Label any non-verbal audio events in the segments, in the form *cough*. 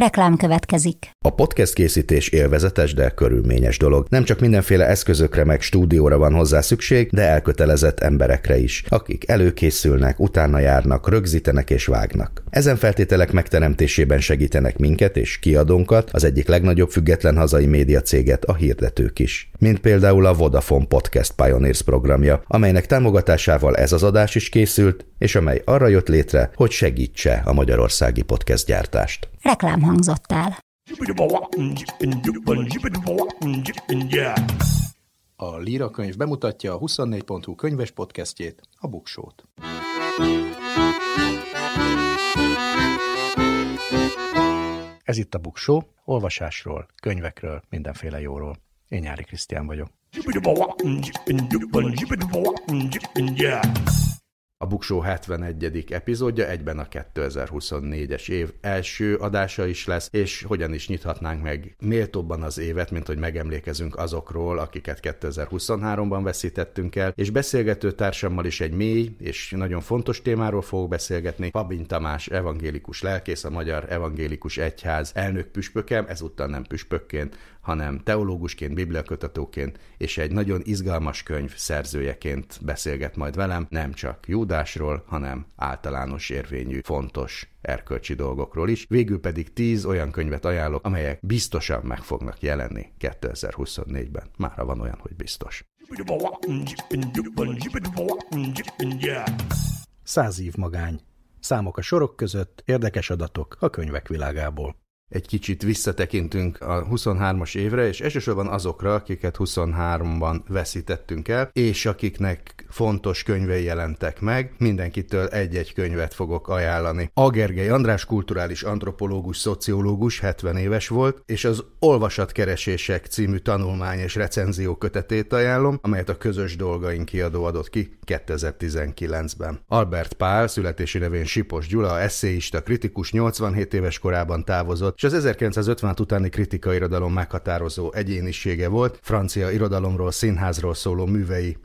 Reklám következik. A podcast készítés élvezetes, de körülményes dolog. Nem csak mindenféle eszközökre meg stúdióra van hozzá szükség, de elkötelezett emberekre is, akik előkészülnek, utána járnak, rögzítenek és vágnak. Ezen feltételek megteremtésében segítenek minket és kiadónkat, az egyik legnagyobb független hazai média céget, a hirdetők is. Mint például a Vodafone Podcast Pioneers programja, amelynek támogatásával ez az adás is készült, és amely arra jött létre, hogy segítse a magyarországi podcast gyártást. Reklám hangzott el. A Líra könyv bemutatja a 24.hu könyves podcastjét, a Buksót. Ez itt a Buksó, olvasásról, könyvekről, mindenféle jóról. Én Nyári Krisztián vagyok. A Buksó 71. epizódja egyben a 2024-es év első adása is lesz, és hogyan is nyithatnánk meg méltóbban az évet, mint hogy megemlékezünk azokról, akiket 2023-ban veszítettünk el, és beszélgető társammal is egy mély és nagyon fontos témáról fogok beszélgetni. Pabin Tamás, evangélikus lelkész, a Magyar Evangélikus Egyház elnök püspöke, ezúttal nem püspökként, hanem teológusként, bibliakutatóként és egy nagyon izgalmas könyv szerzőjeként beszélget majd velem, nem csak Júdásról, hanem általános érvényű, fontos erkölcsi dolgokról is. Végül pedig tíz olyan könyvet ajánlok, amelyek biztosan meg fognak jelenni 2024-ben. Mára van olyan, hogy biztos. Száz év magány. Számok a sorok között, érdekes adatok a könyvek világából egy kicsit visszatekintünk a 23-as évre, és elsősorban azokra, akiket 23-ban veszítettünk el, és akiknek fontos könyvei jelentek meg. Mindenkitől egy-egy könyvet fogok ajánlani. Agergely András kulturális antropológus, szociológus, 70 éves volt, és az Olvasatkeresések című tanulmány és recenzió kötetét ajánlom, amelyet a Közös Dolgaink kiadó adott ki 2019-ben. Albert Pál, születési nevén Sipos Gyula, eszéista, kritikus, 87 éves korában távozott, és az 1950 utáni kritika irodalom meghatározó egyénisége volt, francia irodalomról, színházról szóló művei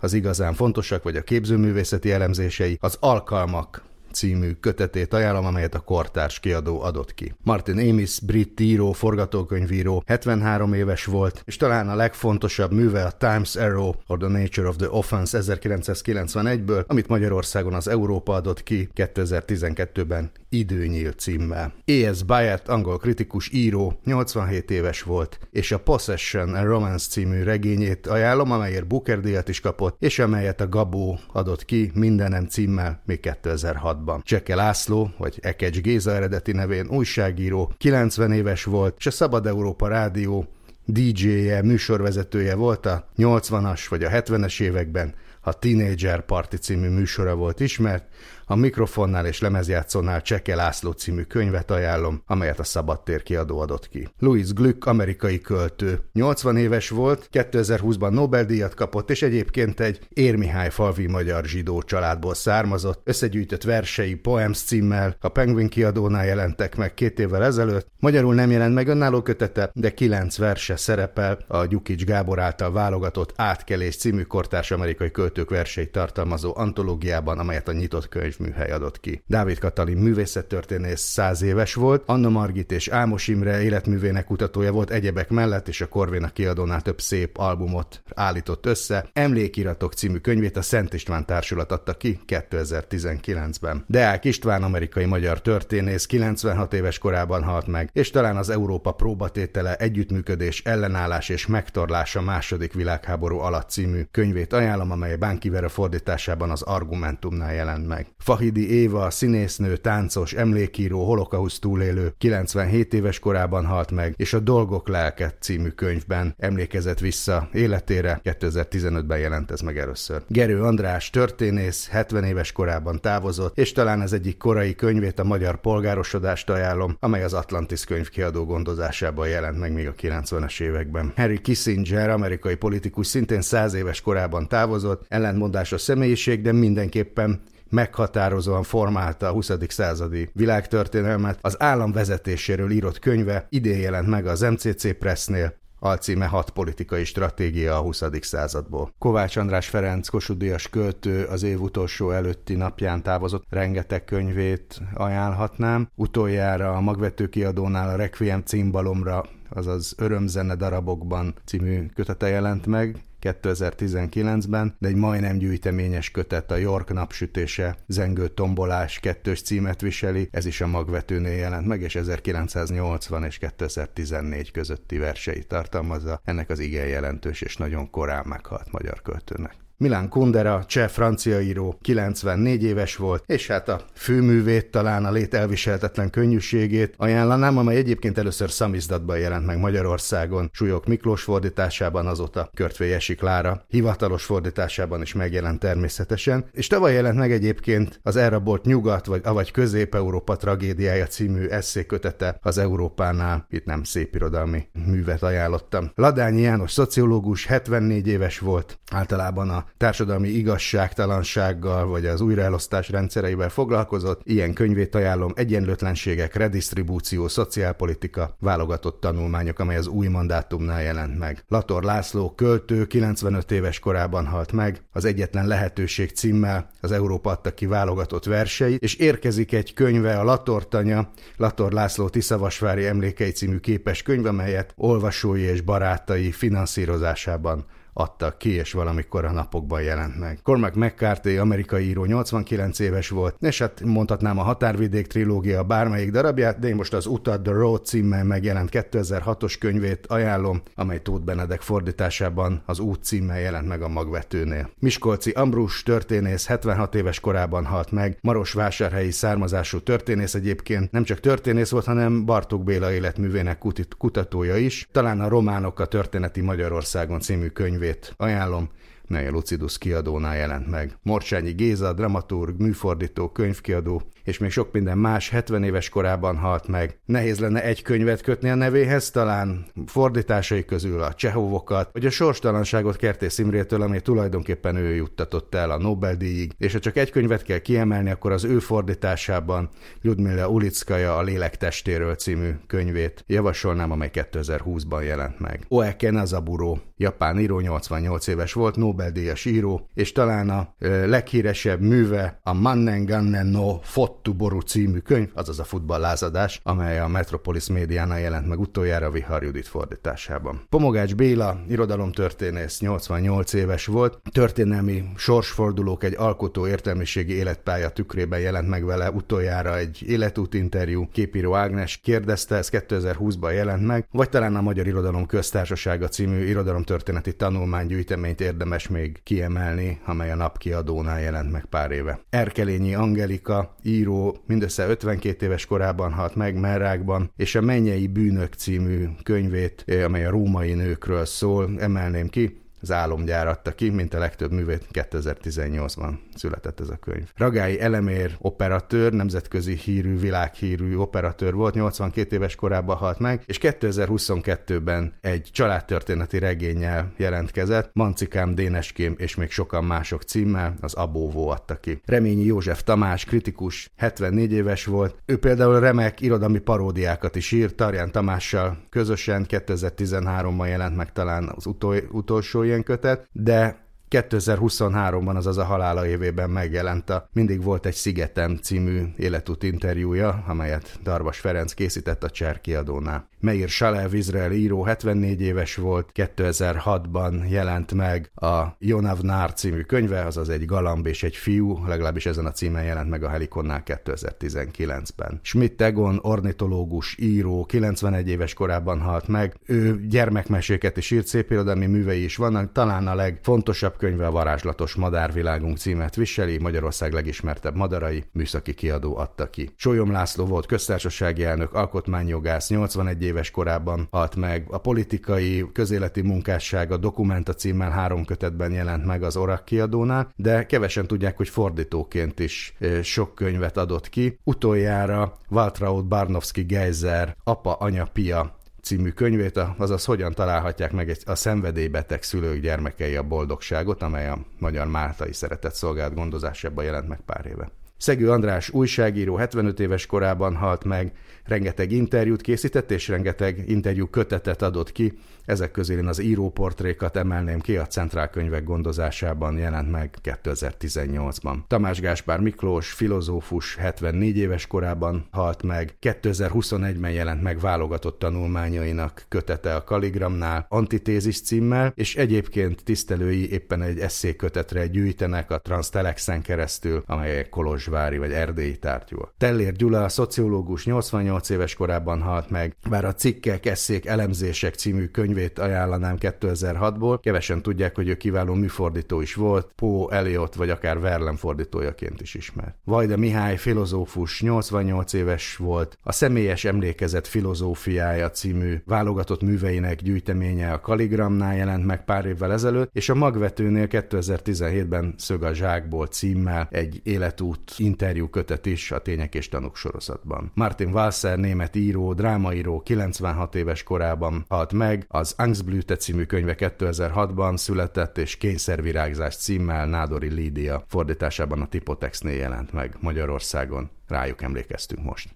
az igazán fontosak, vagy a képzőművészeti elemzései, az alkalmak című kötetét ajánlom, amelyet a Kortárs kiadó adott ki. Martin Amis, brit író, forgatókönyvíró, 73 éves volt, és talán a legfontosabb műve a Times Arrow or the Nature of the Offense 1991-ből, amit Magyarországon az Európa adott ki 2012-ben Időnyíl címmel. E.S. Byatt, angol kritikus író, 87 éves volt, és a Possession and Romance című regényét ajánlom, amelyért Booker díjat is kapott, és amelyet a Gabó adott ki mindenem címmel még 2006-ban. Cseke László, vagy Ekecs Géza eredeti nevén újságíró, 90 éves volt, és a Szabad Európa Rádió DJ-je, műsorvezetője volt a 80-as vagy a 70-es években, a Teenager Party című műsora volt ismert, a mikrofonnál és lemezjátszónál Cseke László című könyvet ajánlom, amelyet a Szabadtér kiadó adott ki. Louis Glück, amerikai költő. 80 éves volt, 2020-ban Nobel-díjat kapott, és egyébként egy Érmihály falvi magyar zsidó családból származott. Összegyűjtött versei Poems címmel a Penguin kiadónál jelentek meg két évvel ezelőtt. Magyarul nem jelent meg önálló kötete, de kilenc verse szerepel a Gyukics Gábor által válogatott Átkelés című kortárs amerikai költők verseit tartalmazó antológiában, amelyet a nyitott könyv könyvműhely adott ki. Dávid Katalin művészettörténész száz éves volt, Anna Margit és Ámos Imre életművének kutatója volt egyebek mellett, és a Korvéna kiadónál több szép albumot állított össze. Emlékiratok című könyvét a Szent István Társulat adta ki 2019-ben. Deák István amerikai magyar történész 96 éves korában halt meg, és talán az Európa próbatétele együttműködés, ellenállás és megtorlás a második világháború alatt című könyvét ajánlom, amely Bánki Vera fordításában az Argumentumnál jelent meg. Fahidi Éva, színésznő, táncos, emlékíró, holokauszt túlélő, 97 éves korában halt meg, és a Dolgok lelket című könyvben emlékezett vissza életére, 2015-ben jelent ez meg először. Gerő András történész, 70 éves korában távozott, és talán ez egyik korai könyvét a magyar polgárosodást ajánlom, amely az Atlantis könyvkiadó gondozásában jelent meg még a 90-es években. Harry Kissinger, amerikai politikus, szintén 100 éves korában távozott, ellentmondásos személyiség, de mindenképpen meghatározóan formálta a 20. századi világtörténelmet. Az állam vezetéséről írott könyve idén jelent meg az MCC Pressnél, alcíme hat politikai stratégia a 20. századból. Kovács András Ferenc Kossuth költő az év utolsó előtti napján távozott rengeteg könyvét ajánlhatnám. Utoljára a magvető kiadónál a Requiem címbalomra azaz Örömzene darabokban című kötete jelent meg, 2019-ben, de egy majdnem gyűjteményes kötet a York napsütése, Zengő tombolás kettős címet viseli, ez is a magvetőnél jelent meg, és 1980 és 2014 közötti verseit tartalmazza. Ennek az igen jelentős és nagyon korán meghalt magyar költőnek. Milán Kundera, cseh francia író, 94 éves volt, és hát a főművét, talán a lét elviselhetetlen könnyűségét ajánlanám, amely egyébként először szamizdatban jelent meg Magyarországon, Súlyok Miklós fordításában, azóta Körtvé Esi Klára hivatalos fordításában is megjelent természetesen, és tavaly jelent meg egyébként az elrabolt Nyugat vagy avagy Közép-Európa tragédiája című eszékötete az Európánál, itt nem szép irodalmi művet ajánlottam. Ladányi János szociológus, 74 éves volt, általában a társadalmi igazságtalansággal vagy az újraelosztás rendszereivel foglalkozott. Ilyen könyvét ajánlom Egyenlőtlenségek, redistribúció, szociálpolitika, válogatott tanulmányok, amely az új mandátumnál jelent meg. Lator László költő 95 éves korában halt meg, az egyetlen lehetőség címmel az Európa adta ki válogatott verseit, és érkezik egy könyve a Latortanya, Lator László Tiszavasvári emlékei című képes könyv, amelyet olvasói és barátai finanszírozásában adtak ki, és valamikor a napokban jelent meg. Cormac McCarthy, amerikai író, 89 éves volt, és hát mondhatnám a Határvidék trilógia bármelyik darabját, de én most az Utat The Road címmel megjelent 2006-os könyvét ajánlom, amely Tóth Benedek fordításában az út címmel jelent meg a magvetőnél. Miskolci Ambrus történész 76 éves korában halt meg, Marosvásárhelyi származású történész egyébként nem csak történész volt, hanem Bartók Béla életművének kutatója is, talán a Románok a történeti Magyarországon című könyv könyvét ajánlom, mely a Lucidus kiadónál jelent meg. Morcsányi Géza, dramaturg, műfordító, könyvkiadó, és még sok minden más 70 éves korában halt meg. Nehéz lenne egy könyvet kötni a nevéhez, talán fordításai közül a Csehovokat, vagy a sorstalanságot Kertész Imrétől, ami tulajdonképpen ő juttatott el a Nobel-díjig, és ha csak egy könyvet kell kiemelni, akkor az ő fordításában Ludmilla Ulickaja a Lélek testéről című könyvét javasolnám, amely 2020-ban jelent meg. Oeke Nazaburo, japán író, 88 éves volt, Nobel-díjas író, és talán a leghíresebb műve a Mannen Gannen no Fot Ottuboru című könyv, azaz a futballázadás, amely a Metropolis médiánál jelent meg utoljára Vihar Judit fordításában. Pomogács Béla, irodalomtörténész, 88 éves volt, történelmi sorsfordulók egy alkotó értelmiségi életpálya tükrében jelent meg vele utoljára egy életút interjú. Képíró Ágnes kérdezte, ez 2020-ban jelent meg, vagy talán a Magyar Irodalom Köztársasága című irodalomtörténeti tanulmánygyűjteményt érdemes még kiemelni, amely a napkiadónál jelent meg pár éve. Erkelényi Angelika, ír író mindössze 52 éves korában halt meg Merrákban, és a Mennyei Bűnök című könyvét, amely a római nőkről szól, emelném ki, az álomgyár adta ki, mint a legtöbb művét 2018-ban született ez a könyv. Ragályi Elemér operatőr, nemzetközi hírű, világhírű operatőr volt, 82 éves korában halt meg, és 2022-ben egy családtörténeti regényel jelentkezett, Mancikám, Déneském és még sokan mások címmel, az Abóvó adta ki. Reményi József Tamás, kritikus, 74 éves volt, ő például remek irodalmi paródiákat is írt, Tarján Tamással közösen 2013-ban jelent meg talán az utol- utolsó ilyen kötet, de 2023-ban, azaz a halála évében megjelent a Mindig volt egy szigetem című életút interjúja, amelyet Darvas Ferenc készített a Cser kiadónál. Meir Shalev Izrael író 74 éves volt, 2006-ban jelent meg a Jonav Nár című könyve, azaz egy galamb és egy fiú, legalábbis ezen a címen jelent meg a Helikonnál 2019-ben. Schmidt Egon, ornitológus, író, 91 éves korában halt meg. Ő gyermekmeséket is írt, szép irodalmi művei is vannak, talán a legfontosabb könyve a Varázslatos Madárvilágunk címet viseli, Magyarország legismertebb madarai, műszaki kiadó adta ki. Sólyom László volt köztársasági elnök, alkotmányjogász, 81 éves korában halt meg. A politikai, közéleti munkássága Dokumenta címmel három kötetben jelent meg az Orak kiadónál, de kevesen tudják, hogy fordítóként is sok könyvet adott ki. Utoljára Waltraud Barnowski Geiser, Apa, Anya, Pia című könyvét, azaz hogyan találhatják meg a szenvedélybeteg szülők gyermekei a boldogságot, amely a Magyar Máltai Szeretett Szolgált gondozásában jelent meg pár éve. Szegő András újságíró 75 éves korában halt meg, rengeteg interjút készített, és rengeteg interjú kötetet adott ki. Ezek közül én az íróportrékat emelném ki, a Centrál könyvek gondozásában jelent meg 2018-ban. Tamás Gáspár Miklós, filozófus, 74 éves korában halt meg, 2021-ben jelent meg válogatott tanulmányainak kötete a Kaligramnál, Antitézis címmel, és egyébként tisztelői éppen egy eszékötetre gyűjtenek a Transtelexen keresztül, amely Kolozsvári vagy erdélyi tárgyú. Tellér Gyula, a szociológus 88 éves korában halt meg, bár a cikkek, eszék, elemzések című könyvét ajánlanám 2006-ból, kevesen tudják, hogy ő kiváló műfordító is volt, Poe, Eliot vagy akár Verlem fordítójaként is ismert. Vajda Mihály filozófus 88 éves volt, a személyes emlékezet filozófiája című válogatott műveinek gyűjteménye a Kaligramnál jelent meg pár évvel ezelőtt, és a magvetőnél 2017-ben Szög a zsákból címmel egy életút interjú kötet is a Tények és Tanúk sorozatban. Martin Walser, német író, drámaíró 96 éves korában halt meg, az Angstblüte című könyve 2006-ban született, és Kényszervirágzás címmel Nádori Lídia fordításában a Tipotexnél jelent meg Magyarországon. Rájuk emlékeztünk most.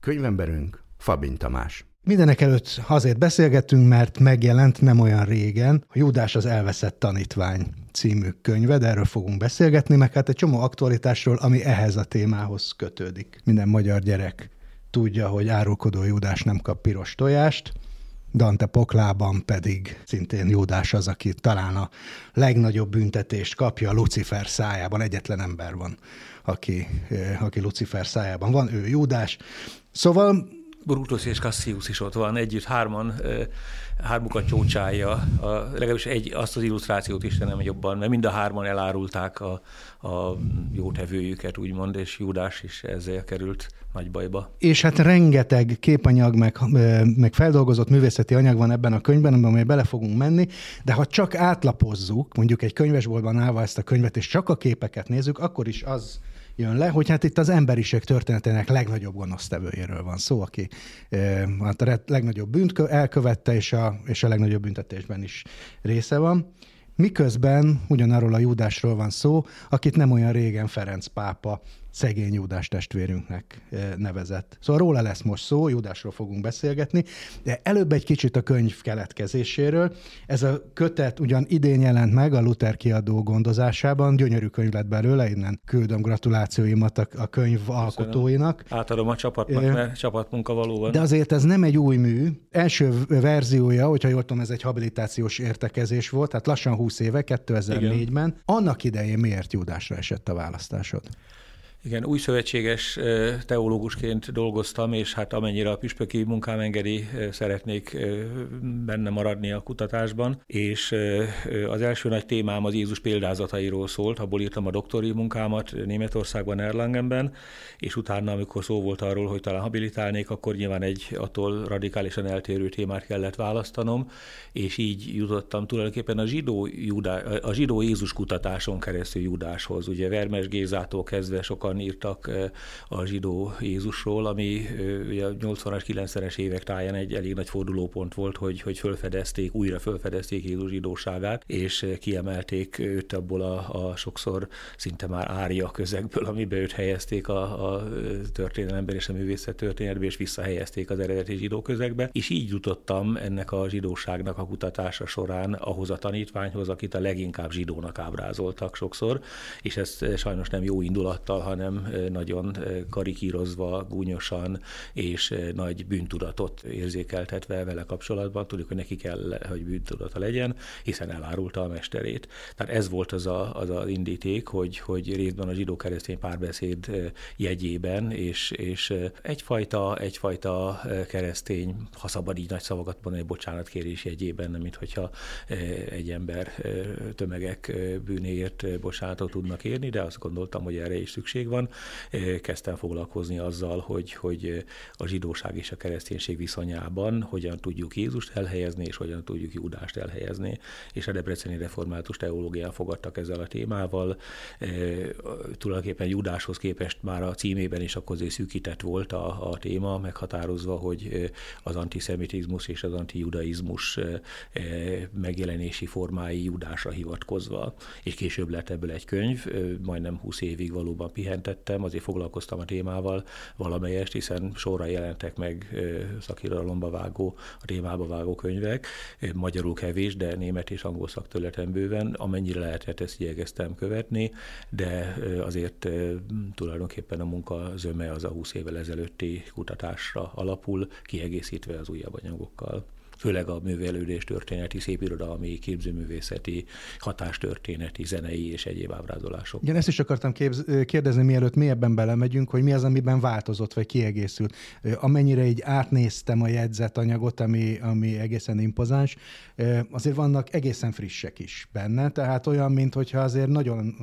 Könyvemberünk Fabin Tamás. Mindenek előtt azért beszélgettünk, mert megjelent nem olyan régen a Júdás az elveszett tanítvány című könyve, de erről fogunk beszélgetni, meg hát egy csomó aktualitásról, ami ehhez a témához kötődik. Minden magyar gyerek tudja, hogy árulkodó Júdás nem kap piros tojást, Dante poklában pedig szintén Júdás az, aki talán a legnagyobb büntetést kapja, Lucifer szájában egyetlen ember van, aki, eh, aki Lucifer szájában van, ő Júdás. Szóval Brutus és Cassius is ott van, együtt hárman, hármukat csócsálja, a, legalábbis egy, azt az illusztrációt Istenem jobban, mert mind a hárman elárulták a, a jótevőjüket, úgymond, és Júdás is ezzel került nagy bajba. És hát rengeteg képanyag, meg, meg feldolgozott művészeti anyag van ebben a könyvben, amiben bele fogunk menni, de ha csak átlapozzuk, mondjuk egy könyvesboltban állva ezt a könyvet, és csak a képeket nézzük, akkor is az jön le, hogy hát itt az emberiség történetének legnagyobb gonosztevőjéről van szó, aki hát a legnagyobb bűnt elkövette, és a, és a legnagyobb büntetésben is része van. Miközben ugyanarról a Júdásról van szó, akit nem olyan régen Ferenc pápa szegény Júdás testvérünknek eh, nevezett. Szóval róla lesz most szó, Júdásról fogunk beszélgetni, de előbb egy kicsit a könyv keletkezéséről. Ez a kötet ugyan idén jelent meg a Luther kiadó gondozásában, gyönyörű könyv lett belőle, innen küldöm gratulációimat a, a könyv Köszönöm. alkotóinak. Átadom a csapatnak, mert csapatmunka valóban. De azért ez nem egy új mű. Első verziója, hogyha jól tudom, ez egy habilitációs értekezés volt, tehát lassan 20 éve, 2004-ben. Igen. Annak idején miért Júdásra esett a választásod? Igen, új szövetséges teológusként dolgoztam, és hát amennyire a püspöki munkám engedi, szeretnék benne maradni a kutatásban, és az első nagy témám az Jézus példázatairól szólt, abból írtam a doktori munkámat Németországban, Erlangenben, és utána, amikor szó volt arról, hogy talán habilitálnék, akkor nyilván egy attól radikálisan eltérő témát kellett választanom, és így jutottam tulajdonképpen a zsidó, Judá, a zsidó Jézus kutatáson keresztül Judáshoz. Ugye Vermes Gézától kezdve sokan sokan írtak a zsidó Jézusról, ami ugye a 80-as, 90-es évek táján egy elég nagy fordulópont volt, hogy, hogy fölfedezték, újra fölfedezték Jézus zsidóságát, és kiemelték őt abból a, a sokszor szinte már ária közegből, amiben őt helyezték a, a történelemben és a művészet történetben, és visszahelyezték az eredeti zsidó közegbe, és így jutottam ennek a zsidóságnak a kutatása során ahhoz a tanítványhoz, akit a leginkább zsidónak ábrázoltak sokszor, és ezt sajnos nem jó indulattal, hanem nagyon karikírozva, gúnyosan és nagy bűntudatot érzékeltetve vele kapcsolatban. Tudjuk, hogy neki kell, hogy bűntudata legyen, hiszen elárulta a mesterét. Tehát ez volt az a, az, az indíték, hogy, hogy részben a zsidó-keresztény párbeszéd jegyében, és, és egyfajta, egyfajta keresztény, ha szabad így nagy szavakat mondani, bocsánatkérés jegyében, mint hogyha egy ember tömegek bűnéért bocsánatot tudnak érni, de azt gondoltam, hogy erre is szükség van van, kezdtem foglalkozni azzal, hogy, hogy a zsidóság és a kereszténység viszonyában hogyan tudjuk Jézust elhelyezni, és hogyan tudjuk Júdást elhelyezni, és a Debreceni Református Teológián fogadtak ezzel a témával. Tulajdonképpen Júdáshoz képest már a címében is akkor szűkített volt a, a téma, meghatározva, hogy az antiszemitizmus és az antijudaizmus megjelenési formái Júdásra hivatkozva, és később lett ebből egy könyv, majdnem 20 évig valóban pihen pihentettem, azért foglalkoztam a témával valamelyest, hiszen sorra jelentek meg szakirodalomba vágó, a témába vágó könyvek, magyarul kevés, de német és angol szaktörleten bőven, amennyire lehetett ezt igyekeztem követni, de azért tulajdonképpen a munka zöme az a 20 évvel ezelőtti kutatásra alapul, kiegészítve az újabb anyagokkal főleg a művelődés történeti, szépirodalmi, képzőművészeti, hatástörténeti, zenei és egyéb ábrázolások. Igen, ezt is akartam képz- kérdezni, mielőtt mélyebben belemegyünk, hogy mi az, amiben változott vagy kiegészült. Amennyire így átnéztem a jegyzetanyagot, ami, ami egészen impozáns, azért vannak egészen frissek is benne, tehát olyan, mintha azért nagyon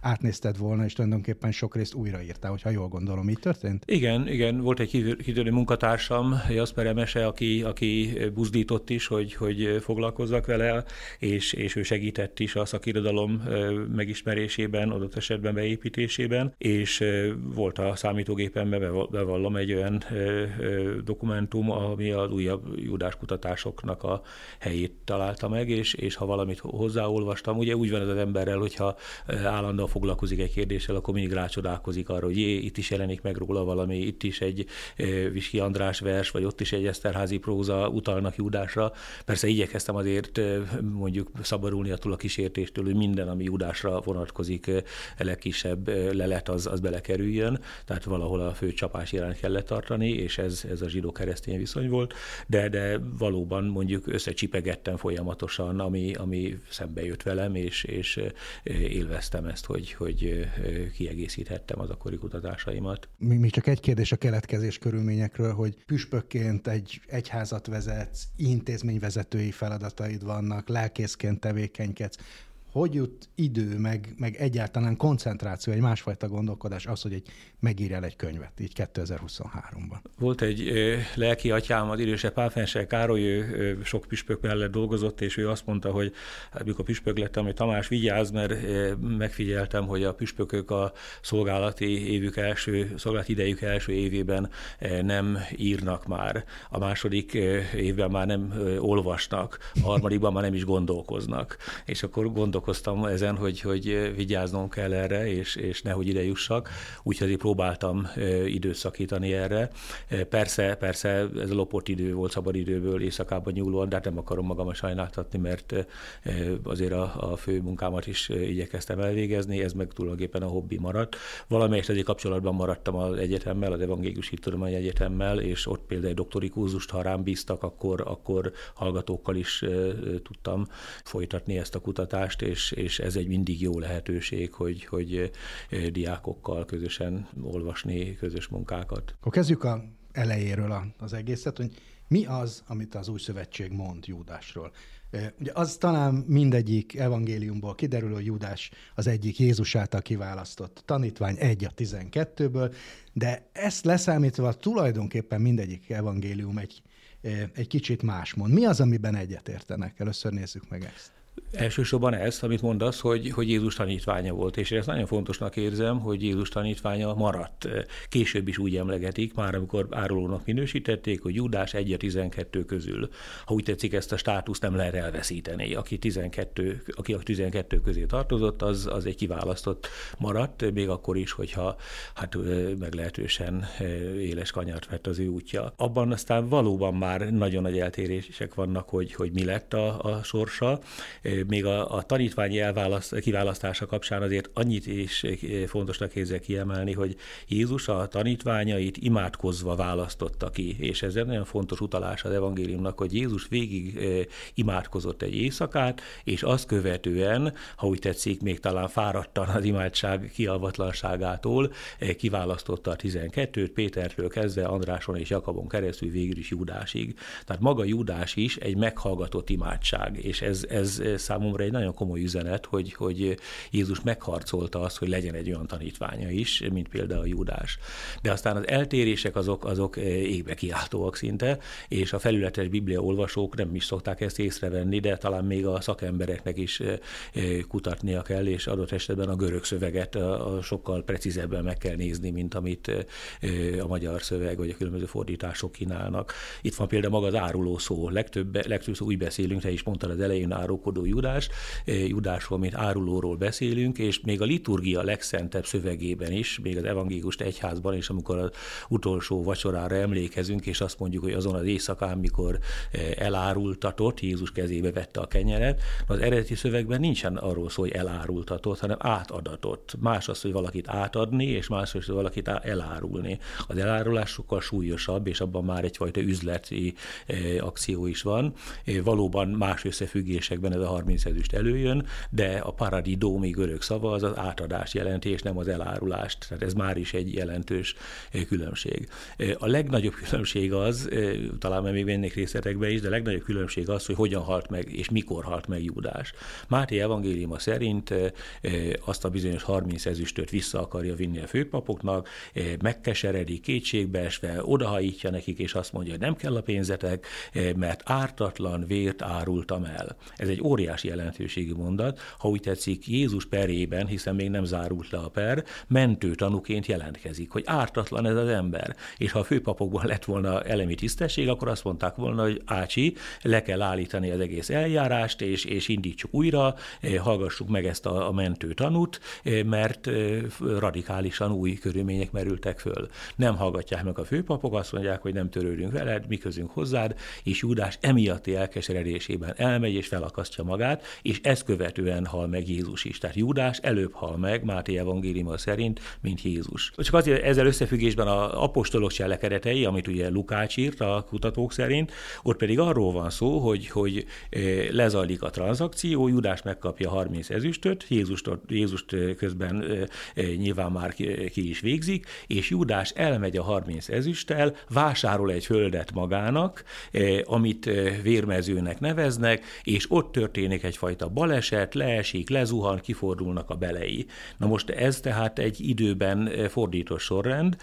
átnézted volna, és tulajdonképpen sok részt újraírtál, hogyha jól gondolom, így történt? Igen, igen, volt egy kitörő munkatársam, Jasper Emese, aki, aki buzdított is, hogy, hogy foglalkozzak vele, és, és ő segített is a szakirodalom megismerésében, adott esetben beépítésében, és volt a számítógépemben, bevallom, egy olyan dokumentum, ami az újabb judás kutatásoknak a helyét találta meg, és, és ha valamit hozzáolvastam, ugye úgy van ez az emberrel, hogyha állandóan foglalkozik egy kérdéssel, akkor mindig rácsodálkozik arra, hogy jé, itt is jelenik meg róla valami, itt is egy Viski András vers, vagy ott is egy Eszterházi próza utalnak Júdásra. Persze igyekeztem azért mondjuk szabadulni attól a kísértéstől, hogy minden, ami Júdásra vonatkozik, legkisebb lelet az, az belekerüljön, tehát valahol a fő csapás irányt kellett tartani, és ez, ez a zsidó-keresztény viszony volt, de, de valóban mondjuk összecsipegettem folyamatosan, ami, ami szembe jött velem, és, és élveztem ezt, hogy, hogy kiegészíthettem az akkori kutatásaimat. Még csak egy kérdés a keletkezés körülményekről, hogy püspökként egy egyházat vezetsz, intézményvezetői feladataid vannak, lelkészként tevékenykedsz hogy jut idő, meg, meg egyáltalán koncentráció, egy másfajta gondolkodás az, hogy egy, megírjál egy könyvet, így 2023-ban? Volt egy ö, lelki atyám, az idősebb Pálfensel Károly, ő ö, sok püspök mellett dolgozott, és ő azt mondta, hogy hát, mikor püspök lettem, hogy Tamás vigyázz, mert ö, megfigyeltem, hogy a püspökök a szolgálati évük első, szolgálati idejük első évében nem írnak már, a második évben már nem olvasnak, a harmadikban már nem is gondolkoznak. És akkor gondolkoznak gondolkoztam ezen, hogy, hogy vigyáznom kell erre, és, és nehogy ide jussak, úgyhogy próbáltam időszakítani erre. Persze, persze ez a lopott idő volt szabadidőből éjszakában nyúlóan, de hát nem akarom magam sajnáltatni, mert azért a, a fő munkámat is igyekeztem elvégezni, ez meg tulajdonképpen a hobbi maradt. Valamelyest azért kapcsolatban maradtam az egyetemmel, az Evangélius Hittudomány Egyetemmel, és ott például egy doktori kurzust, ha rám bíztak, akkor, akkor hallgatókkal is tudtam folytatni ezt a kutatást, és, és ez egy mindig jó lehetőség, hogy, hogy eh, diákokkal közösen olvasni közös munkákat. Akkor kezdjük a elejéről az egészet, hogy mi az, amit az új szövetség mond Júdásról? Eh, ugye az talán mindegyik evangéliumból kiderül, hogy Júdás az egyik Jézus által kiválasztott tanítvány, egy a tizenkettőből, de ezt leszámítva tulajdonképpen mindegyik evangélium egy, eh, egy kicsit más mond. Mi az, amiben egyetértenek? Először nézzük meg ezt. Elsősorban ez, amit mondasz, hogy, hogy Jézus tanítványa volt, és ezt nagyon fontosnak érzem, hogy Jézus tanítványa maradt. Később is úgy emlegetik, már amikor árulónak minősítették, hogy Judás 1 a 12 közül. Ha úgy tetszik, ezt a státuszt nem lehet elveszíteni. Aki 12, aki a 12 közé tartozott, az, az egy kiválasztott maradt, még akkor is, hogyha hát meglehetősen éles kanyart vett az ő útja. Abban aztán valóban már nagyon nagy eltérések vannak, hogy, hogy mi lett a, a sorsa még a, a tanítványi elválaszt, kiválasztása kapcsán azért annyit is fontosnak érzek kiemelni, hogy Jézus a tanítványait imádkozva választotta ki, és ez egy nagyon fontos utalás az evangéliumnak, hogy Jézus végig imádkozott egy éjszakát, és azt követően, ha úgy tetszik, még talán fáradtan az imádság kialvatlanságától, kiválasztotta a 12-t, Pétertől kezdve Andráson és Jakabon keresztül végül is Júdásig. Tehát maga Júdás is egy meghallgatott imádság, és ez, ez számomra egy nagyon komoly üzenet, hogy, hogy Jézus megharcolta azt, hogy legyen egy olyan tanítványa is, mint például a Júdás. De aztán az eltérések azok, azok égbe kiáltóak szinte, és a felületes biblia olvasók nem is szokták ezt észrevenni, de talán még a szakembereknek is kutatnia kell, és adott esetben a görög szöveget a sokkal precízebben meg kell nézni, mint amit a magyar szöveg vagy a különböző fordítások kínálnak. Itt van például maga az áruló szó. Legtöbb, legtöbb szó úgy beszélünk, te is mondtad az elején árulkodó Judás, Judásról, mint árulóról beszélünk, és még a liturgia legszentebb szövegében is, még az evangélikus egyházban is, amikor az utolsó vacsorára emlékezünk, és azt mondjuk, hogy azon az éjszakán, mikor elárultatott, Jézus kezébe vette a kenyeret, az eredeti szövegben nincsen arról szó, hogy elárultatott, hanem átadatott. Más az, hogy valakit átadni, és más az, hogy valakit elárulni. Az elárulás sokkal súlyosabb, és abban már egyfajta üzleti akció is van. Valóban más összefüggésekben ez a 30 ezüst előjön, de a paradidómi görög szava az az átadást jelenti, és nem az elárulást. Tehát ez már is egy jelentős különbség. A legnagyobb *laughs* különbség az, talán még mennék részletekbe is, de a legnagyobb különbség az, hogy hogyan halt meg, és mikor halt meg Júdás. Máté evangéliuma szerint azt a bizonyos 30 ezüstöt vissza akarja vinni a főpapoknak, megkeseredik, kétségbeesve, odahajítja nekik, és azt mondja, hogy nem kell a pénzetek, mert ártatlan vért árultam el. Ez egy óriási jelentőségű mondat, ha úgy tetszik, Jézus perében, hiszen még nem zárult le a per, mentő tanúként jelentkezik, hogy ártatlan ez az ember. És ha a főpapokban lett volna elemi tisztesség, akkor azt mondták volna, hogy Ácsi, le kell állítani az egész eljárást, és, és indítsuk újra, hallgassuk meg ezt a, a mentő tanút, mert radikálisan új körülmények merültek föl. Nem hallgatják meg a főpapok, azt mondják, hogy nem törődünk veled, mi közünk hozzád, és Júdás emiatti elkeseredésében elmegy és felakasztja magát, és ezt követően hal meg Jézus is. Tehát Júdás előbb hal meg Máté evangéliuma szerint, mint Jézus. Csak azért ezzel összefüggésben a apostolok cselekedetei, amit ugye Lukács írt a kutatók szerint, ott pedig arról van szó, hogy, hogy eh, lezajlik a tranzakció, Júdás megkapja 30 ezüstöt, Jézust, Jézust közben eh, nyilván már ki is végzik, és Júdás elmegy a 30 ezüsttel, vásárol egy földet magának, eh, amit vérmezőnek neveznek, és ott történik egyfajta baleset, leesik, lezuhan, kifordulnak a belei. Na most ez tehát egy időben fordított sorrend,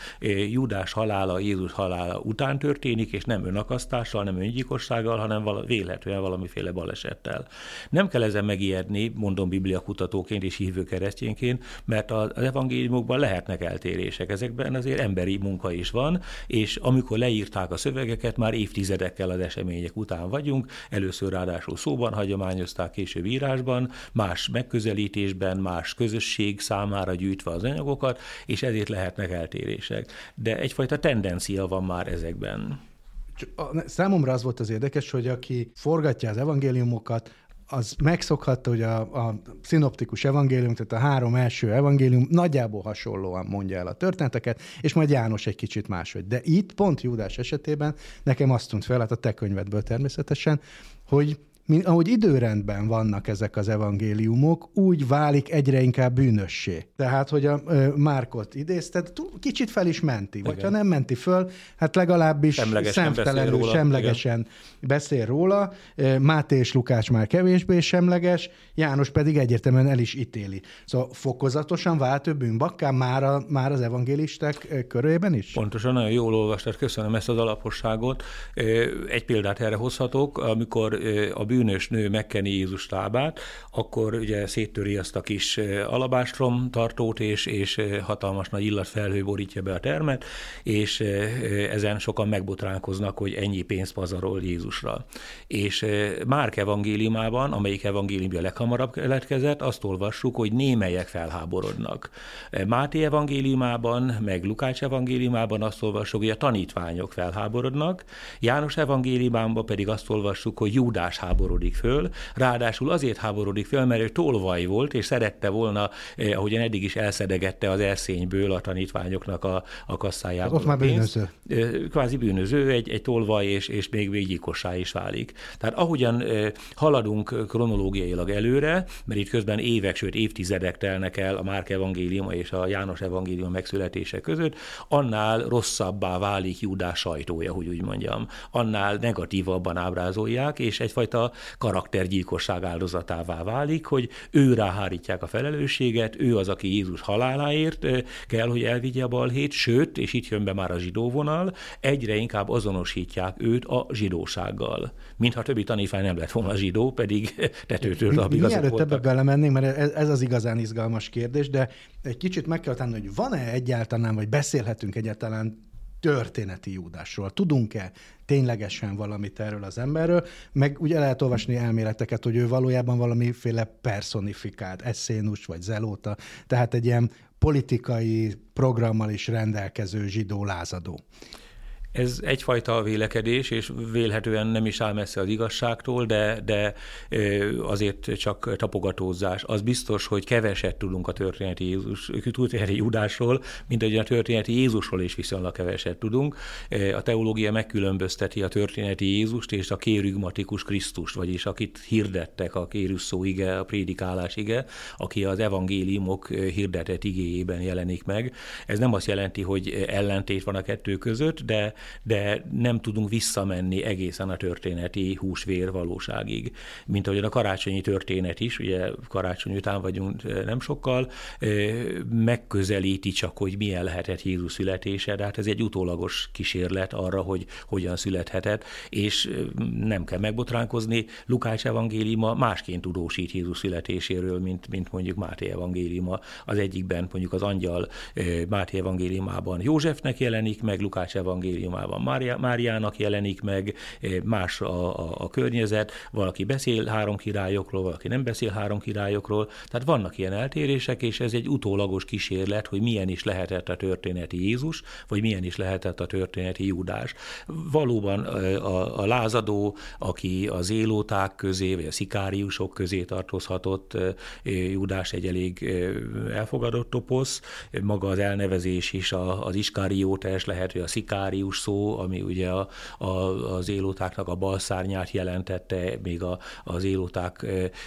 Júdás halála, Jézus halála után történik, és nem önakasztással, nem öngyilkossággal, hanem vala, vélhetően valamiféle balesettel. Nem kell ezen megijedni, mondom Biblia kutatóként és hívő keresztényként, mert az evangéliumokban lehetnek eltérések. Ezekben azért emberi munka is van, és amikor leírták a szövegeket, már évtizedekkel az események után vagyunk, először ráadásul szóban hagyományozták, később írásban, más megközelítésben, más közösség számára gyűjtve az anyagokat, és ezért lehetnek eltérések. De egyfajta tendencia van már ezekben. Számomra az volt az érdekes, hogy aki forgatja az evangéliumokat, az megszokhatta, hogy a, a szinoptikus evangélium, tehát a három első evangélium nagyjából hasonlóan mondja el a történeteket, és majd János egy kicsit máshogy. De itt, pont Júdás esetében, nekem azt tűnt fel, hát a te könyvedből természetesen, hogy ahogy időrendben vannak ezek az evangéliumok, úgy válik egyre inkább bűnössé. Tehát, hogy a Márkot idézted, kicsit fel is menti, Igen. vagy ha nem menti föl, hát legalábbis semlegesen szemtelenül, beszél semlegesen Igen. beszél róla. Máté és Lukács már kevésbé semleges, János pedig egyértelműen el is ítéli. Szóval fokozatosan vált ő bűnbakká már, a, már az evangélisták körében is? Pontosan, nagyon jól olvastad, köszönöm ezt az alaposságot. Egy példát erre hozhatok, amikor a bűnös nő megkeni Jézus lábát, akkor ugye széttöri azt a kis alabástrom tartót, és, és hatalmas nagy illatfelhő borítja be a termet, és ezen sokan megbotránkoznak, hogy ennyi pénzt pazarol Jézusra. És Márk evangéliumában, amelyik evangéliumja leghamarabb keletkezett, azt olvassuk, hogy némelyek felháborodnak. Máté evangéliumában, meg Lukács evangéliumában azt olvassuk, hogy a tanítványok felháborodnak, János evangéliumában pedig azt olvassuk, hogy Júdás háborod háborodik föl, ráadásul azért háborodik föl, mert ő tolvaj volt, és szerette volna, eh, ahogyan eddig is elszedegette az erszényből a tanítványoknak a, a kasszájából. Ott már bűnöző. Eh, kvázi bűnöző, egy, egy tolvaj, és, és még véggyilkossá is válik. Tehát ahogyan eh, haladunk kronológiailag előre, mert itt közben évek, sőt évtizedek telnek el a Márk evangéliuma és a János evangélium megszületése között, annál rosszabbá válik Júdás sajtója, hogy úgy mondjam. Annál negatívabban ábrázolják, és egyfajta karaktergyilkosság áldozatává válik, hogy ő ráhárítják a felelősséget, ő az, aki Jézus haláláért kell, hogy elvigye a balhét, sőt, és itt jön be már a zsidó vonal, egyre inkább azonosítják őt a zsidósággal. Mintha többi tanítvány nem lett volna zsidó, pedig *laughs* tetőtől a Mielőtt ebbe belemennénk, mert ez, ez az igazán izgalmas kérdés, de egy kicsit meg kell tenni, hogy van-e egyáltalán, vagy beszélhetünk egyáltalán történeti Júdásról? Tudunk-e ténylegesen valamit erről az emberről? Meg ugye lehet olvasni elméleteket, hogy ő valójában valamiféle personifikált eszénus vagy zelóta, tehát egy ilyen politikai programmal is rendelkező zsidó lázadó. Ez egyfajta vélekedés, és vélhetően nem is áll messze az igazságtól, de, de azért csak tapogatózás. Az biztos, hogy keveset tudunk a történeti, Jézus, történeti Judásról, mint ahogy a történeti Jézusról is viszonylag keveset tudunk. A teológia megkülönbözteti a történeti Jézust és a kérügmatikus Krisztust, vagyis akit hirdettek a kérusszó ige, a prédikálás ige, aki az evangéliumok hirdetett igéjében jelenik meg. Ez nem azt jelenti, hogy ellentét van a kettő között, de de nem tudunk visszamenni egészen a történeti húsvér valóságig. Mint ahogy a karácsonyi történet is, ugye karácsony után vagyunk nem sokkal, megközelíti csak, hogy milyen lehetett Jézus születése, de hát ez egy utólagos kísérlet arra, hogy hogyan születhetett, és nem kell megbotránkozni, Lukács evangéliuma másként tudósít Jézus születéséről, mint, mint mondjuk Máté evangéliuma. Az egyikben mondjuk az angyal Máté evangéliumában Józsefnek jelenik meg, Lukács evangélium temában Mária, Máriának jelenik meg, eh, más a, a, a környezet, valaki beszél három királyokról, valaki nem beszél három királyokról, tehát vannak ilyen eltérések, és ez egy utólagos kísérlet, hogy milyen is lehetett a történeti Jézus, vagy milyen is lehetett a történeti Júdás. Valóban eh, a, a lázadó, aki az élóták közé, vagy a szikáriusok közé tartozhatott, eh, Júdás egy elég elfogadott toposz, maga az elnevezés is az iskáriótes lehet, hogy a szikárius szó, ami ugye a, a, az élótáknak a balszárnyát jelentette, még a, az élóták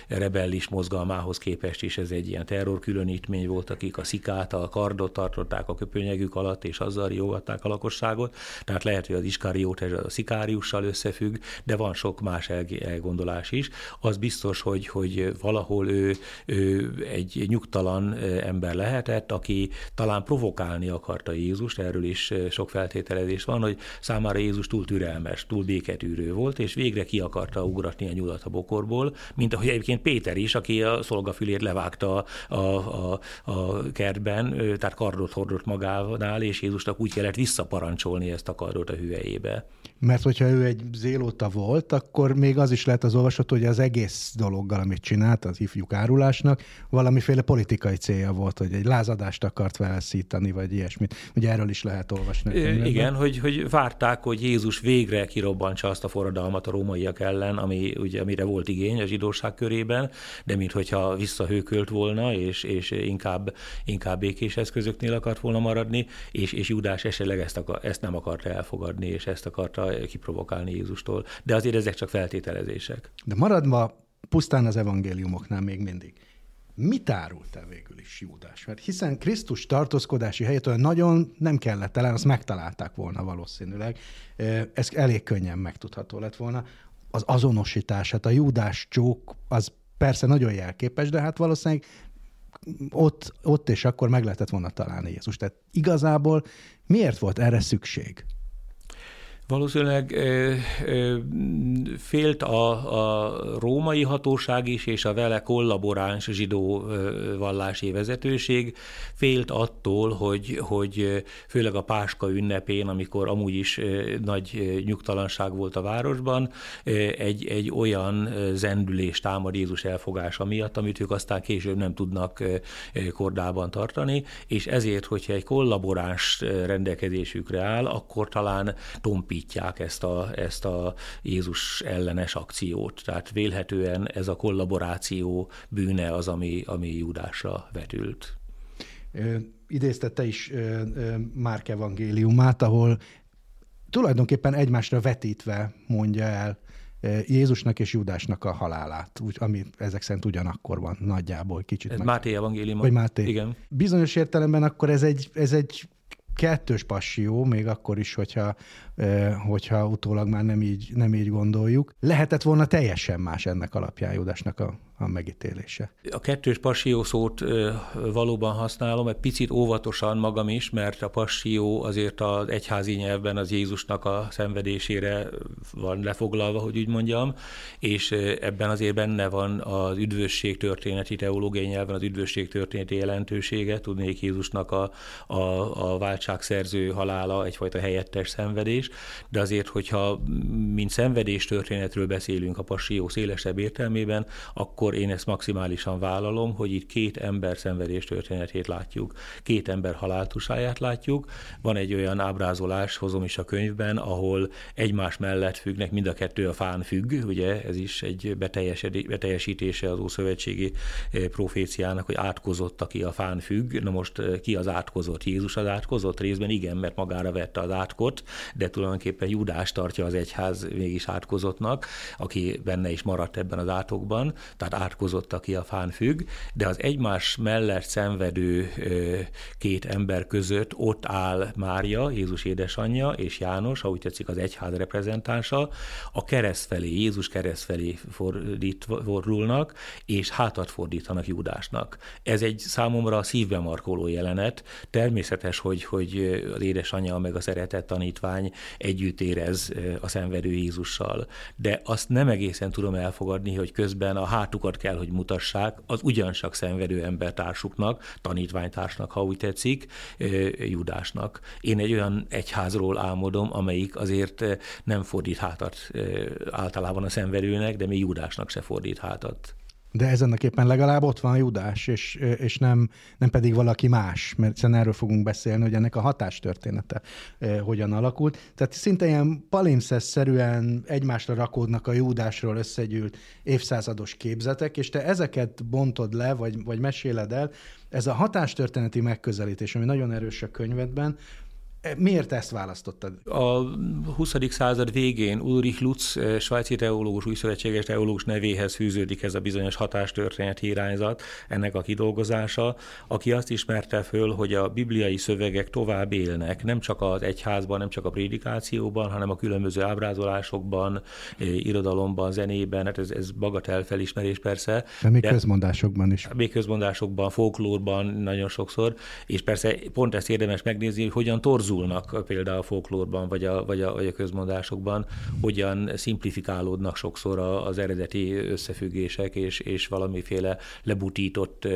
rebellis mozgalmához képest is ez egy ilyen terrorkülönítmény volt, akik a szikát, a kardot tartották a köpönyegük alatt, és azzal riogatták a lakosságot. Tehát lehet, hogy az iskariót ez a szikáriussal összefügg, de van sok más elgondolás is. Az biztos, hogy, hogy valahol ő, ő egy nyugtalan ember lehetett, aki talán provokálni akarta Jézust, erről is sok feltételezés van, hogy számára Jézus túl türelmes, túl béketűrő volt, és végre ki akarta ugratni a nyulat a bokorból, mint ahogy egyébként Péter is, aki a szolgafülét levágta a, a, a kertben, tehát kardot hordott magánál, és Jézusnak úgy kellett visszaparancsolni ezt a kardot a hüvelyébe. Mert hogyha ő egy zélóta volt, akkor még az is lehet az olvasható, hogy az egész dologgal, amit csinált, az ifjuk árulásnak, valamiféle politikai célja volt, hogy egy lázadást akart felszítani, vagy ilyesmit. Ugye erről is lehet olvasni. Igen, hogy, hogy várták, hogy Jézus végre kirobbantsa azt a forradalmat a rómaiak ellen, ami, ugye, amire volt igény a zsidóság körében, de minthogyha visszahőkölt volna, és, és inkább, inkább békés eszközöknél akart volna maradni, és, és Judás esetleg ezt, akar, ezt nem akarta elfogadni, és ezt akarta kiprovokálni Jézustól. De azért ezek csak feltételezések. De maradva pusztán az evangéliumoknál még mindig. Mit árult el végül is Júdás? Mert hiszen Krisztus tartózkodási helyét olyan nagyon nem kellett talán, azt megtalálták volna valószínűleg. Ez elég könnyen megtudható lett volna. Az azonosítását, a Júdás csók, az persze nagyon jelképes, de hát valószínűleg ott, ott és akkor meg lehetett volna találni Jézus. Tehát igazából miért volt erre szükség? Valószínűleg félt a, a római hatóság is, és a vele kollaboráns zsidó vallási vezetőség félt attól, hogy, hogy főleg a Páska ünnepén, amikor amúgy is nagy nyugtalanság volt a városban, egy, egy olyan zendülés támad Jézus elfogása miatt, amit ők aztán később nem tudnak kordában tartani, és ezért, hogyha egy kollaboráns rendelkezésükre áll, akkor talán tompi alapítják ezt a, ezt a Jézus ellenes akciót. Tehát vélhetően ez a kollaboráció bűne az, ami, ami Júdásra vetült. Idézte te is Márk evangéliumát, ahol tulajdonképpen egymásra vetítve mondja el Jézusnak és Judásnak a halálát, úgy, ami ezek szerint ugyanakkor van nagyjából kicsit. Ez meg... Máté evangélium. Vagy Máté. Igen. Bizonyos értelemben akkor ez egy, ez egy kettős passió, még akkor is, hogyha, hogyha utólag már nem így, nem így gondoljuk. Lehetett volna teljesen más ennek alapján Judásnak a, a megítélése. A kettős passió szót valóban használom, egy picit óvatosan magam is, mert a passió azért az egyházi nyelvben az Jézusnak a szenvedésére van lefoglalva, hogy úgy mondjam, és ebben azért benne van az üdvösség történeti teológiai nyelven az üdvösség történeti jelentősége, tudnék Jézusnak a, a, a mulatságszerző halála egyfajta helyettes szenvedés, de azért, hogyha mint szenvedés történetről beszélünk a passió szélesebb értelmében, akkor én ezt maximálisan vállalom, hogy itt két ember szenvedés történetét látjuk, két ember haláltusáját látjuk. Van egy olyan ábrázolás, hozom is a könyvben, ahol egymás mellett függnek, mind a kettő a fán függ, ugye ez is egy beteljesítése az Ószövetségi eh, proféciának, hogy átkozott, aki a fán függ. Na most eh, ki az átkozott? Jézus az átkozott? Részben igen, mert magára vette az átkot, de tulajdonképpen Judás tartja az egyház mégis átkozottnak, aki benne is maradt ebben az átokban, tehát átkozott, aki a fán függ, de az egymás mellett szenvedő két ember között ott áll Mária, Jézus édesanyja, és János, ha úgy tetszik az egyház reprezentánsa, a kereszt felé, Jézus kereszt felé fordulnak, és hátat fordítanak Júdásnak. Ez egy számomra szívbe markoló jelenet. Természetes, hogy, hogy az édesanyja meg a szeretett tanítvány együtt érez a szenvedő Jézussal, de azt nem egészen tudom elfogadni, hogy közben a hátukat kell, hogy mutassák az ugyancsak szenvedő embertársuknak, tanítványtársnak, ha úgy tetszik, Judásnak. Én egy olyan egyházról álmodom, amelyik azért nem fordít hátat általában a szenvedőnek, de még Judásnak se fordít hátat. De ezenneképpen legalább ott van Judás, és, és nem, nem pedig valaki más, mert hiszen erről fogunk beszélni, hogy ennek a hatástörténete eh, hogyan alakult. Tehát szinte ilyen palimpszesz-szerűen egymásra rakódnak a Judásról összegyűlt évszázados képzetek, és te ezeket bontod le, vagy, vagy meséled el. Ez a hatástörténeti megközelítés, ami nagyon erős a könyvedben, Miért ezt választottad? A 20. század végén Ulrich Lutz, eh, svájci teológus, új szövetséges teológus nevéhez fűződik ez a bizonyos hatástörténeti irányzat, ennek a kidolgozása, aki azt ismerte föl, hogy a bibliai szövegek tovább élnek, nem csak az egyházban, nem csak a prédikációban, hanem a különböző ábrázolásokban, eh, irodalomban, zenében, hát ez, ez bagatel felismerés persze. De még de közmondásokban is. Még közmondásokban, folklórban nagyon sokszor, és persze pont ezt érdemes megnézni, hogy hogyan torzul torzulnak például a folklórban, vagy a, vagy a, vagy a közmondásokban, hogyan szimplifikálódnak sokszor az eredeti összefüggések, és, és valamiféle lebutított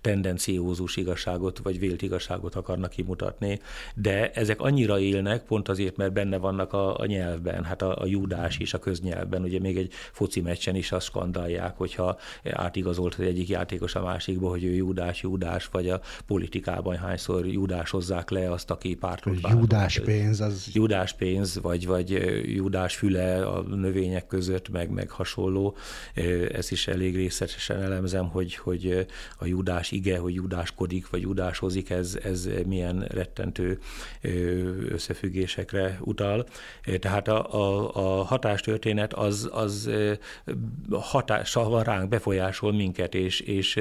tendenciózus igazságot, vagy vélt igazságot akarnak kimutatni. De ezek annyira élnek, pont azért, mert benne vannak a, a nyelvben, hát a, a júdás is a köznyelvben, ugye még egy foci meccsen is azt skandálják, hogyha átigazolt az egyik játékos a másikba, hogy ő júdás, júdás, vagy a politikában hányszor júdásozzák le azt, aki pártot Júdás pénz. Az... Júdás pénz, vagy, vagy júdás füle a növények között, meg, meg hasonló. Ezt is elég részletesen elemzem, hogy, hogy a júdás ige, hogy júdáskodik, vagy júdáshozik, ez, ez milyen rettentő összefüggésekre utal. Tehát a, a, a hatástörténet az, az hatással van ránk, befolyásol minket, és, és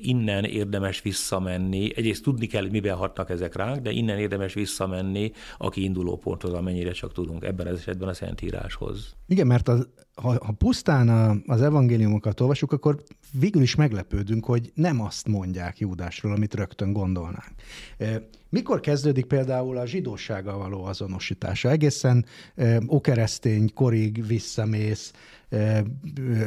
innen érdemes visszamenni. Egyrészt tudni kell, miben hatnak ezek ránk, de innen érdemes visszamenni a kiinduló ponthoz, amennyire csak tudunk, ebben az esetben a Szentíráshoz. Igen, mert az, ha, ha pusztán a, az evangéliumokat olvasjuk, akkor végül is meglepődünk, hogy nem azt mondják Júdásról, amit rögtön gondolnánk. Mikor kezdődik például a zsidósággal való azonosítása? Egészen okeresztény korig visszamész,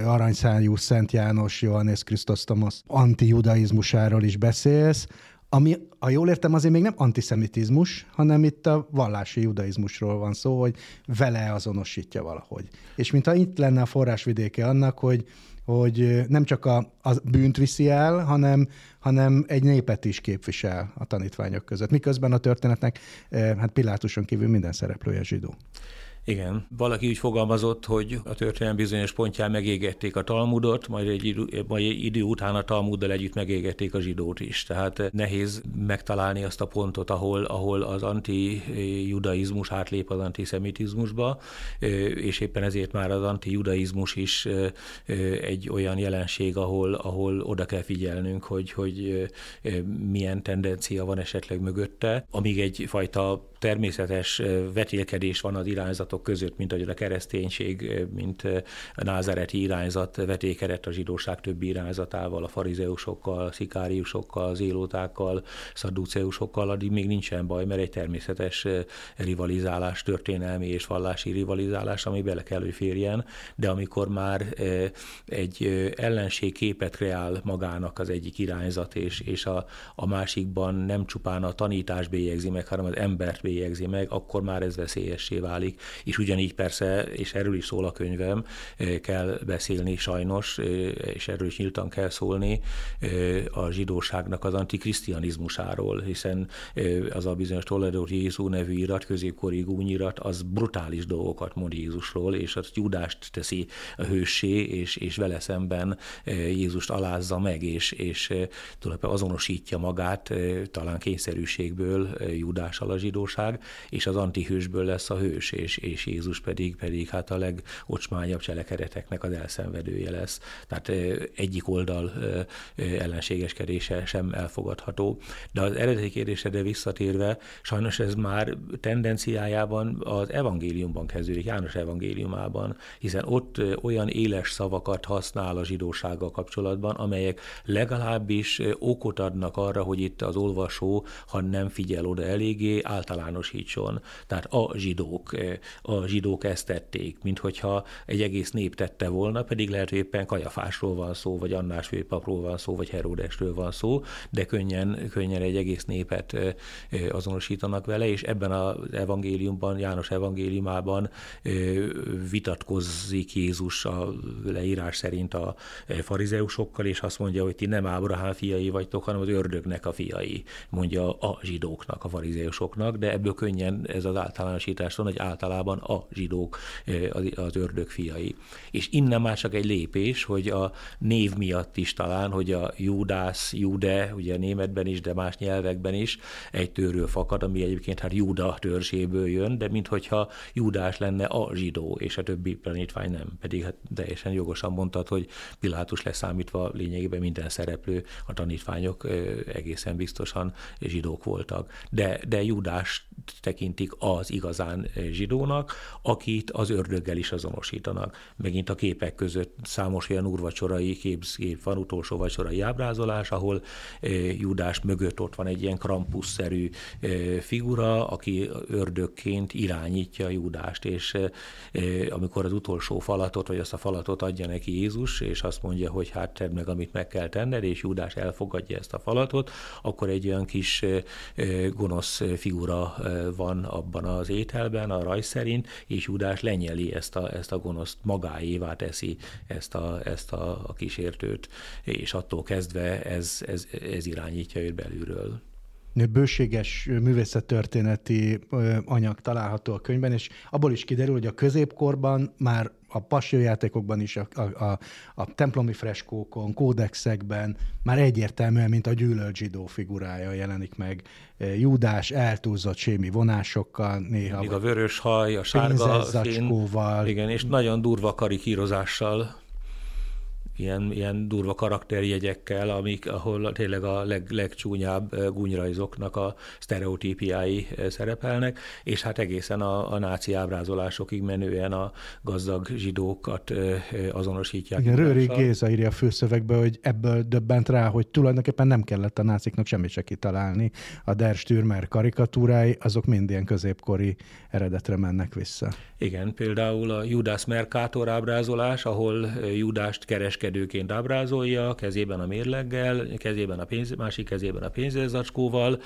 aranyszányú Szent János, Johannes Krisztus Thomas antijudaizmusáról is beszélsz, ami, ha jól értem, azért még nem antiszemitizmus, hanem itt a vallási judaizmusról van szó, hogy vele azonosítja valahogy. És mintha itt lenne a forrásvidéke annak, hogy, hogy nem csak a, a bűnt viszi el, hanem, hanem egy népet is képvisel a tanítványok között. Miközben a történetnek eh, hát Pilátuson kívül minden szereplője zsidó. Igen. Valaki úgy fogalmazott, hogy a történelem bizonyos pontján megégették a Talmudot, majd egy idő, majd egy idő után a Talmuddal együtt megégették a zsidót is. Tehát nehéz megtalálni azt a pontot, ahol, ahol az anti-judaizmus átlép az antiszemitizmusba, és éppen ezért már az anti-judaizmus is egy olyan jelenség, ahol, ahol oda kell figyelnünk, hogy, hogy milyen tendencia van esetleg mögötte, amíg egyfajta természetes vetélkedés van az irányzatok között, mint ahogy a kereszténység, mint a názereti irányzat vetékedett a zsidóság többi irányzatával, a farizeusokkal, a szikáriusokkal, az élótákkal, szadduceusokkal, addig még nincsen baj, mert egy természetes rivalizálás, történelmi és vallási rivalizálás, ami bele kell, hogy férjen, de amikor már egy ellenség képet kreál magának az egyik irányzat, és, és a, a másikban nem csupán a tanítás bélyegzi meg, hanem az embert bélyegzi meg, akkor már ez veszélyessé válik. És ugyanígy persze, és erről is szól a könyvem, kell beszélni sajnos, és erről is nyíltan kell szólni, a zsidóságnak az antikrisztianizmusáról, hiszen az a bizonyos Toledo Jézú nevű irat, középkori gúnyirat, az brutális dolgokat mond Jézusról, és az Judást teszi a hőssé, és, és vele szemben Jézust alázza meg, és, és tulajdonképpen azonosítja magát talán kényszerűségből Judással a zsidóság, és az antihősből lesz a hős, és, és Jézus pedig, pedig hát a legocsmányabb cselekedeteknek az elszenvedője lesz. Tehát egyik oldal ellenségeskedése sem elfogadható. De az eredeti kérdésedre visszatérve, sajnos ez már tendenciájában az evangéliumban kezdődik, János evangéliumában, hiszen ott olyan éles szavakat használ a zsidósággal kapcsolatban, amelyek legalábbis okot adnak arra, hogy itt az olvasó, ha nem figyel oda eléggé, általánosítson. Tehát a zsidók, a zsidók ezt tették, mint hogyha egy egész nép tette volna, pedig lehet, hogy éppen Kajafásról van szó, vagy Annás főpapról van szó, vagy Heródesről van szó, de könnyen, könnyen egy egész népet azonosítanak vele, és ebben az evangéliumban, János evangéliumában vitatkozzik Jézus a leírás szerint a farizeusokkal, és azt mondja, hogy ti nem Ábrahám fiai vagytok, hanem az ördögnek a fiai, mondja a zsidóknak, a farizeusoknak, de ebből könnyen ez az általánosítás van, hogy általában a zsidók az ördög fiai. És innen már csak egy lépés, hogy a név miatt is talán, hogy a Judász, Jude, ugye németben is, de más nyelvekben is egy tőről fakad, ami egyébként hát Júda törzséből jön, de minthogyha Judás lenne a zsidó, és a többi tanítvány nem. Pedig hát teljesen jogosan mondtad, hogy Pilátus leszámítva lényegében minden szereplő, a tanítványok egészen biztosan zsidók voltak. De, de Judás tekintik az igazán zsidónak, akit az ördöggel is azonosítanak. Megint a képek között számos olyan úrvacsorai kép, van, utolsó vacsorai ábrázolás, ahol Judás mögött ott van egy ilyen krampusszerű figura, aki ördögként irányítja Judást, és amikor az utolsó falatot, vagy azt a falatot adja neki Jézus, és azt mondja, hogy hát tedd meg, amit meg kell tenned, és Judás elfogadja ezt a falatot, akkor egy olyan kis gonosz figura van abban az ételben, a rajz szerint, és Judás lenyeli ezt a, ezt a gonoszt magáévá teszi ezt a, ezt a, a kísértőt, és attól kezdve ez, ez, ez irányítja őt belülről. Bőséges művészettörténeti anyag található a könyvben, és abból is kiderül, hogy a középkorban már a passionjátékokban is, a, a, a, a templomi freskókon, kódexekben már egyértelműen, mint a gyűlölt zsidó figurája jelenik meg. Júdás eltúlzott sémi vonásokkal, néha. Még a vörös haj, a sárga szín, igen, és nagyon durva karikírozással ilyen, ilyen durva karakterjegyekkel, amik, ahol tényleg a leg, legcsúnyább gúnyrajzoknak a sztereotípiái szerepelnek, és hát egészen a, a náci ábrázolásokig menően a gazdag zsidókat azonosítják. Igen, Rőri Géza írja a főszövegbe, hogy ebből döbbent rá, hogy tulajdonképpen nem kellett a náciknak semmit se kitalálni. A Der Stürmer karikatúrái, azok mind ilyen középkori eredetre mennek vissza. Igen, például a Judas Mercator ábrázolás, ahol Judást kereskedőként ábrázolja, kezében a mérleggel, kezében a pénz, másik kezében a pénzérzacskóval,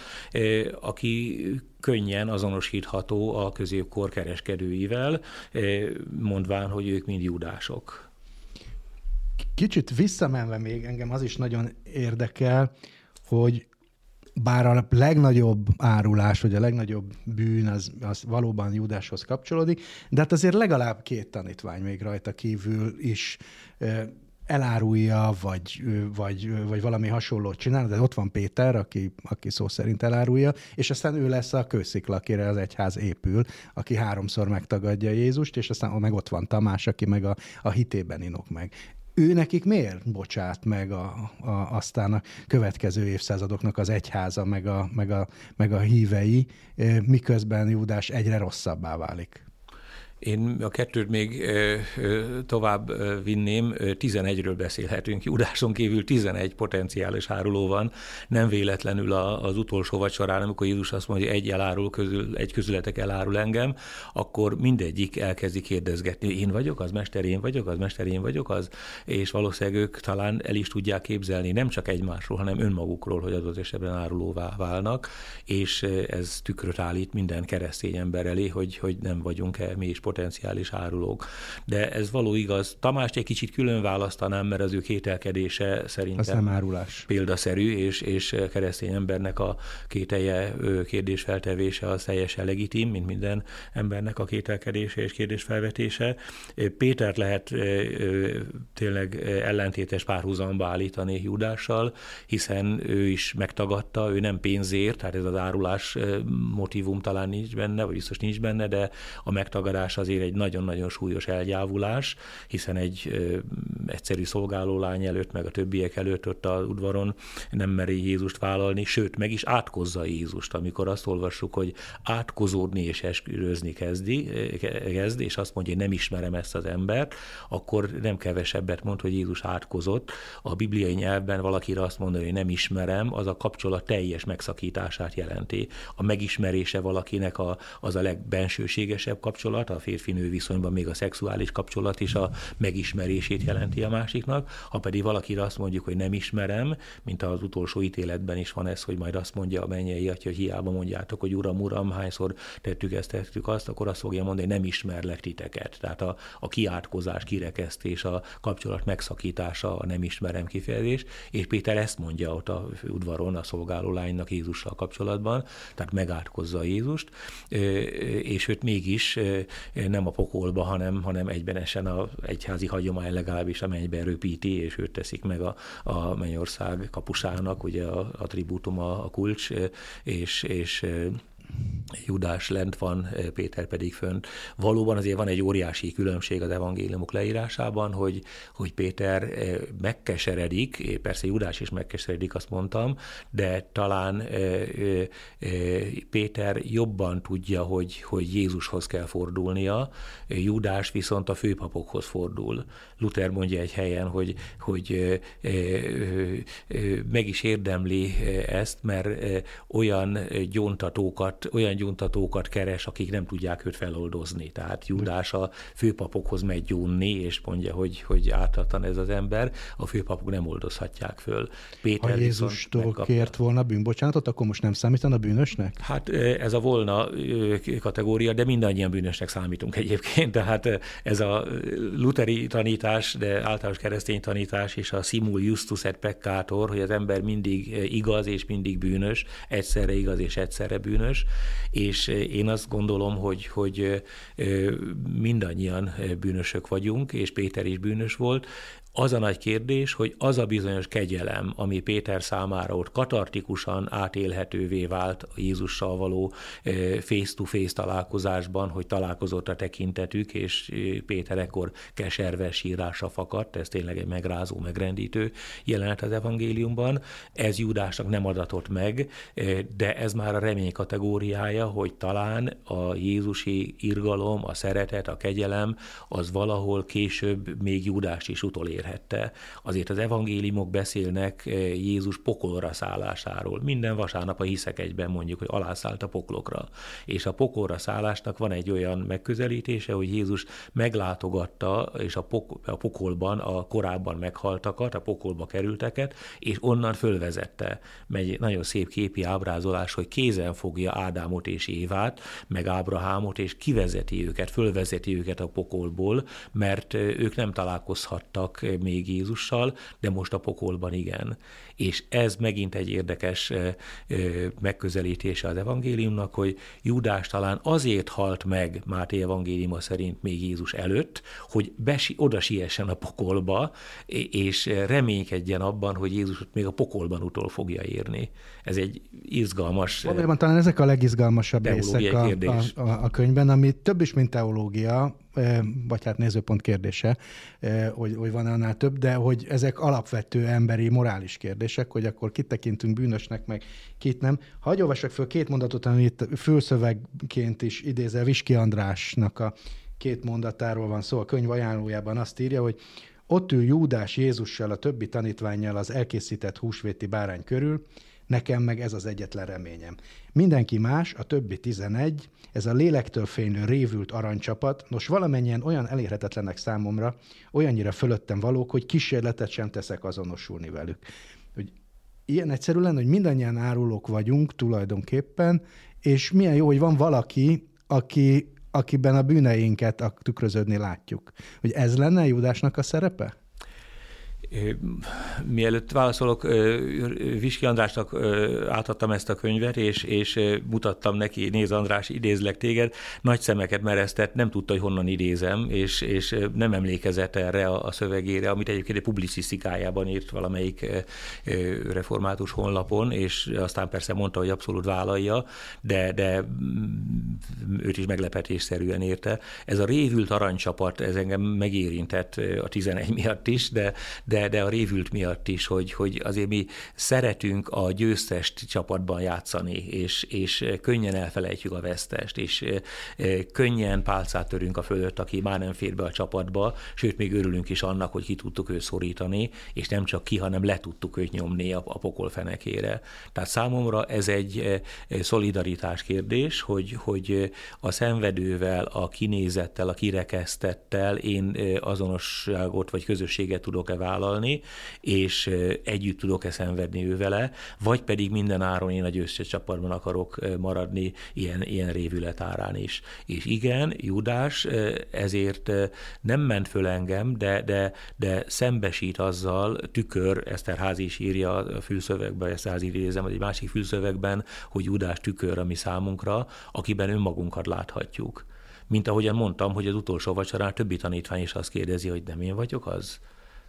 aki könnyen azonosítható a középkor kereskedőivel, mondván, hogy ők mind judások. Kicsit visszamenve még engem az is nagyon érdekel, hogy bár a legnagyobb árulás, vagy a legnagyobb bűn az, az valóban Júdáshoz kapcsolódik, de hát azért legalább két tanítvány még rajta kívül is elárulja, vagy, vagy, vagy valami hasonlót csinál, de ott van Péter, aki, aki szó szerint elárulja, és aztán ő lesz a kőszikla, akire az egyház épül, aki háromszor megtagadja Jézust, és aztán meg ott van Tamás, aki meg a, a hitében inok meg ő nekik miért bocsát meg a, a, aztán a következő évszázadoknak az egyháza, meg a, meg a, meg a hívei, miközben Júdás egyre rosszabbá válik? Én a kettőt még tovább vinném, 11-ről beszélhetünk. Judáson kívül 11 potenciális áruló van. Nem véletlenül az utolsó vacsorán, amikor Jézus azt mondja, hogy egy elárul közül, egy közületek elárul engem, akkor mindegyik elkezdi kérdezgetni, én vagyok az, mester, én vagyok az, mester, én vagyok az, és valószínűleg ők talán el is tudják képzelni nem csak egymásról, hanem önmagukról, hogy az esetben árulóvá válnak, és ez tükröt állít minden keresztény ember elé, hogy, hogy nem vagyunk-e mi is potenciális árulók. De ez való igaz. Tamást egy kicsit külön választanám, mert az ő kételkedése szerintem az nem árulás. példaszerű, és, és keresztény embernek a kételje, kérdésfeltevése az teljesen legitim, mint minden embernek a kételkedése és kérdésfelvetése. Pétert lehet tényleg ellentétes párhuzamba állítani Judással, hiszen ő is megtagadta, ő nem pénzért, tehát ez az árulás motivum talán nincs benne, vagy biztos nincs benne, de a megtagadás azért egy nagyon-nagyon súlyos elgyávulás, hiszen egy ö, egyszerű szolgálólány előtt, meg a többiek előtt ott a udvaron nem meri Jézust vállalni, sőt, meg is átkozza Jézust, amikor azt olvassuk, hogy átkozódni és esküvőzni kezdi, kezd, és azt mondja, hogy nem ismerem ezt az embert, akkor nem kevesebbet mond, hogy Jézus átkozott. A bibliai nyelvben valakire azt mondani, hogy nem ismerem, az a kapcsolat teljes megszakítását jelenti. A megismerése valakinek a, az a legbensőségesebb kapcsolat, a férfinő viszonyban még a szexuális kapcsolat is a megismerését jelenti a másiknak, ha pedig valakire azt mondjuk, hogy nem ismerem, mint az utolsó ítéletben is van ez, hogy majd azt mondja a mennyei atya, hogy hiába mondjátok, hogy uram, uram, hányszor tettük ezt, tettük azt, akkor azt fogja mondani, hogy nem ismerlek titeket. Tehát a, a kiátkozás, kirekesztés, a kapcsolat megszakítása, a nem ismerem kifejezés, és Péter ezt mondja ott a udvaron a szolgáló lánynak Jézussal kapcsolatban, tehát megátkozza Jézust, és őt mégis nem a pokolba, hanem, hanem egybenesen a egyházi hagyomány legalábbis a mennybe röpíti, és őt teszik meg a, a mennyország kapusának, ugye a attribútum a, a kulcs, és, és Judás lent van, Péter pedig fönt. Valóban azért van egy óriási különbség az evangéliumok leírásában, hogy, hogy Péter megkeseredik, persze Judás is megkeseredik, azt mondtam, de talán Péter jobban tudja, hogy, hogy Jézushoz kell fordulnia, Judás viszont a főpapokhoz fordul. Luther mondja egy helyen, hogy, hogy meg is érdemli ezt, mert olyan gyóntatókat olyan gyóntatókat keres, akik nem tudják őt feloldozni. Tehát Júdás a főpapokhoz megy gyónni, és mondja, hogy, hogy ártatlan ez az ember, a főpapok nem oldozhatják föl. Péter ha Jézustól kért volna bűnbocsánatot, akkor most nem számítana bűnösnek? Hát ez a volna kategória, de mindannyian bűnösnek számítunk egyébként. Tehát ez a luteri tanítás, de általános keresztény tanítás, és a simul justus et peccator, hogy az ember mindig igaz és mindig bűnös, egyszerre igaz és egyszerre bűnös, és én azt gondolom, hogy, hogy mindannyian bűnösök vagyunk, és Péter is bűnös volt, az a nagy kérdés, hogy az a bizonyos kegyelem, ami Péter számára ott katartikusan átélhetővé vált a Jézussal való face-to-face találkozásban, hogy találkozott a tekintetük, és Péter ekkor keserves sírása fakadt, ez tényleg egy megrázó, megrendítő jelenet az evangéliumban. Ez Júdásnak nem adatott meg, de ez már a remény kategóriája, hogy talán a Jézusi irgalom, a szeretet, a kegyelem, az valahol később még Júdást is utolér elérhette. Azért az evangéliumok beszélnek eh, Jézus pokolra szállásáról. Minden vasárnap a hiszek egyben mondjuk, hogy alászállt a poklokra. És a pokolra szállásnak van egy olyan megközelítése, hogy Jézus meglátogatta, és a, pok- a pokolban a korábban meghaltakat, a pokolba kerülteket, és onnan fölvezette. Megy nagyon szép képi ábrázolás, hogy kézen fogja Ádámot és Évát, meg Ábrahámot, és kivezeti őket, fölvezeti őket a pokolból, mert eh, ők nem találkozhattak még Jézussal, de most a pokolban igen. És ez megint egy érdekes megközelítése az evangéliumnak, hogy Júdás talán azért halt meg Máté evangéliuma szerint még Jézus előtt, hogy besi, oda siessen a pokolba, és reménykedjen abban, hogy Jézus még a pokolban utol fogja érni. Ez egy izgalmas... Valójában talán ezek a legizgalmasabb részek a, a, a, a könyvben, ami több is, mint teológia, vagy hát nézőpont kérdése, hogy, hogy van annál több, de hogy ezek alapvető emberi, morális kérdések, hogy akkor kit tekintünk bűnösnek, meg kit nem. Hagyj olvasok föl két mondatot, amit fülszövegként is idézel Viski Andrásnak a két mondatáról van szó. A könyv ajánlójában azt írja, hogy ott ül Júdás Jézussal, a többi tanítványjal az elkészített húsvéti bárány körül, nekem meg ez az egyetlen reményem. Mindenki más, a többi tizenegy, ez a lélektől fénylő révült aranycsapat, nos valamennyien olyan elérhetetlenek számomra, olyannyira fölöttem valók, hogy kísérletet sem teszek azonosulni velük. Hogy ilyen egyszerű lenne, hogy mindannyian árulók vagyunk tulajdonképpen, és milyen jó, hogy van valaki, aki akiben a bűneinket tükröződni látjuk. Hogy ez lenne Judásnak a szerepe? Mielőtt válaszolok, Viski Andrásnak átadtam ezt a könyvet, és, és mutattam neki, néz András, idézlek téged, nagy szemeket mereztett, nem tudta, hogy honnan idézem, és, és nem emlékezett erre a, a szövegére, amit egyébként egy publicisztikájában írt valamelyik református honlapon, és aztán persze mondta, hogy abszolút vállalja, de, de mm, őt is meglepetésszerűen érte. Ez a révült aranycsapat, ez engem megérintett a 11 miatt is, de, de de, de a révült miatt is, hogy, hogy azért mi szeretünk a győztest csapatban játszani, és, és könnyen elfelejtjük a vesztest, és könnyen pálcát törünk a fölött, aki már nem fér be a csapatba, sőt, még örülünk is annak, hogy ki tudtuk őt szorítani, és nem csak ki, hanem le tudtuk őt nyomni a, a pokol fenekére. Tehát számomra ez egy szolidaritás kérdés, hogy, hogy a szenvedővel, a kinézettel, a kirekesztettel én azonosságot vagy közösséget tudok-e vállalni, vállalni, és együtt tudok-e szenvedni ő vele, vagy pedig minden áron én a győztes csapatban akarok maradni ilyen, ilyen révület árán is. És igen, Judás ezért nem ment föl engem, de, de, de szembesít azzal, tükör, Eszterházi is írja a fülszövegben, Eszterházi idézem, egy másik fülszövegben, hogy Judás tükör a mi számunkra, akiben önmagunkat láthatjuk mint ahogyan mondtam, hogy az utolsó vacsorán többi tanítvány is azt kérdezi, hogy nem én vagyok az?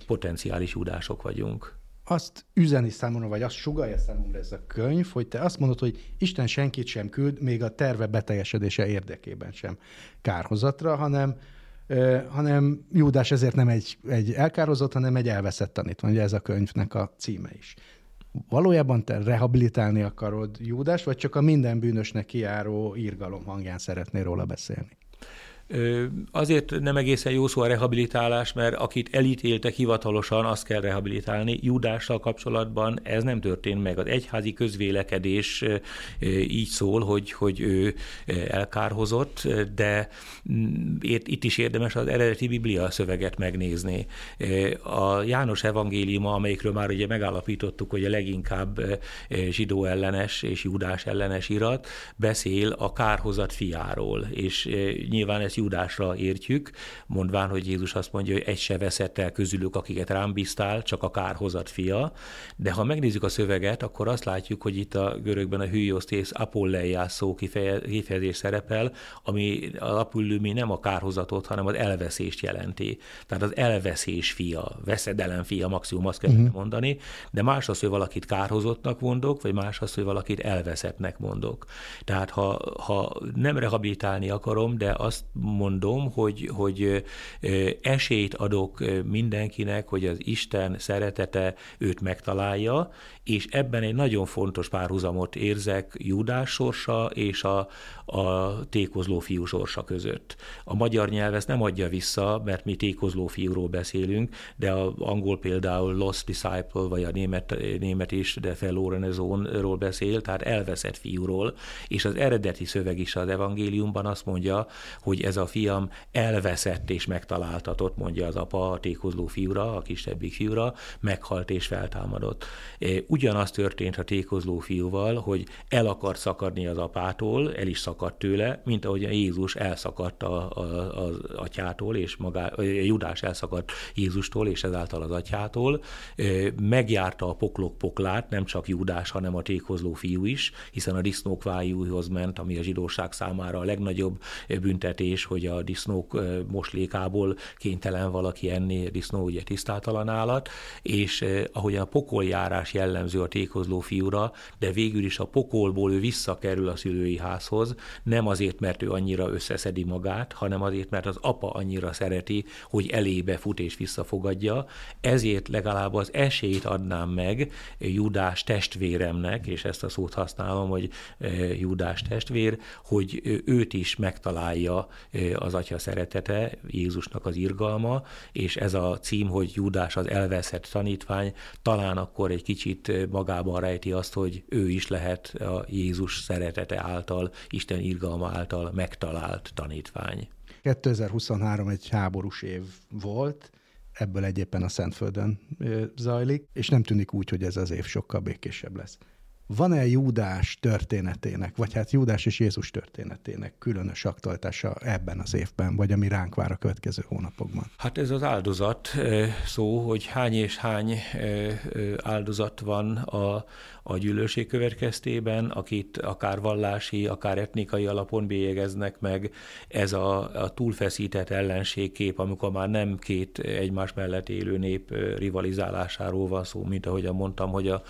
Potenciális udások vagyunk. Azt üzeni számomra, vagy azt sugalja számomra ez a könyv, hogy te azt mondod, hogy Isten senkit sem küld, még a terve beteljesedése érdekében sem kárhozatra, hanem hanem Júdás ezért nem egy, egy elkározott, hanem egy elveszett tanítvány. Ugye ez a könyvnek a címe is. Valójában te rehabilitálni akarod Júdás, vagy csak a minden bűnösnek kiáró írgalom hangján szeretnél róla beszélni? Azért nem egészen jó szó a rehabilitálás, mert akit elítéltek hivatalosan, azt kell rehabilitálni. Judással kapcsolatban ez nem történt meg. Az egyházi közvélekedés így szól, hogy, hogy ő elkárhozott, de mm, itt is érdemes az eredeti Biblia szöveget megnézni. A János evangéliuma, amelyikről már ugye megállapítottuk, hogy a leginkább zsidó ellenes és judás ellenes irat, beszél a kárhozat fiáról, és nyilván ez Júdásra értjük, mondván, hogy Jézus azt mondja, hogy egy se veszett el közülük, akiket rám bíztál, csak a kárhozat fia. De ha megnézzük a szöveget, akkor azt látjuk, hogy itt a görögben a hűjosztész apolleiás szó kifejezés szerepel, ami a lapüllőmi nem a kárhozatot, hanem az elveszést jelenti. Tehát az elveszés fia, veszedelem fia, maximum azt kell uh-huh. mondani, de más az, hogy valakit kárhozottnak mondok, vagy más az, hogy valakit elveszettnek mondok. Tehát ha, ha nem rehabilitálni akarom, de azt mondom, hogy, hogy esélyt adok mindenkinek, hogy az Isten szeretete őt megtalálja, és ebben egy nagyon fontos párhuzamot érzek Júdás sorsa és a, a tékozló fiú sorsa között. A magyar nyelv ezt nem adja vissza, mert mi tékozló fiúról beszélünk, de a angol például Lost Disciple, vagy a német, német is, de Fellorenezonról beszél, tehát elveszett fiúról, és az eredeti szöveg is az evangéliumban azt mondja, hogy ez a fiam elveszett és megtaláltatott, mondja az apa a tékozló fiúra, a kisebbik fiúra, meghalt és feltámadott. Ugyanaz történt a tékozló fiúval, hogy el akart szakadni az apától, el is szakadt tőle, mint ahogy Jézus elszakadt a, a, az atyától, és magá, Judás elszakadt Jézustól, és ezáltal az atyától. Megjárta a poklok poklát, nem csak Judás, hanem a tékozló fiú is, hiszen a disznók vájúhoz ment, ami a zsidóság számára a legnagyobb büntetés, hogy a disznók moslékából kénytelen valaki enni, disznó ugye tisztátalan állat, és ahogyan a pokoljárás jellemző a tékozló fiúra, de végül is a pokolból ő visszakerül a szülői házhoz, nem azért, mert ő annyira összeszedi magát, hanem azért, mert az apa annyira szereti, hogy elébe fut és visszafogadja, ezért legalább az esélyt adnám meg Judás testvéremnek, és ezt a szót használom, hogy Judás testvér, hogy őt is megtalálja az atya szeretete, Jézusnak az irgalma, és ez a cím, hogy Judás az elveszett tanítvány, talán akkor egy kicsit magában rejti azt, hogy ő is lehet a Jézus szeretete által, Isten irgalma által megtalált tanítvány. 2023 egy háborús év volt, ebből egyébben a Szentföldön zajlik, és nem tűnik úgy, hogy ez az év sokkal békésebb lesz. Van-e Júdás történetének, vagy hát Júdás és Jézus történetének különös aktualitása ebben az évben, vagy ami ránk vár a következő hónapokban? Hát ez az áldozat szó, hogy hány és hány áldozat van a, a gyűlölség következtében, akit akár vallási, akár etnikai alapon bélyegeznek meg. Ez a, a túlfeszített ellenségkép, amikor már nem két egymás mellett élő nép rivalizálásáról van szó, mint ahogy mondtam, hogy a,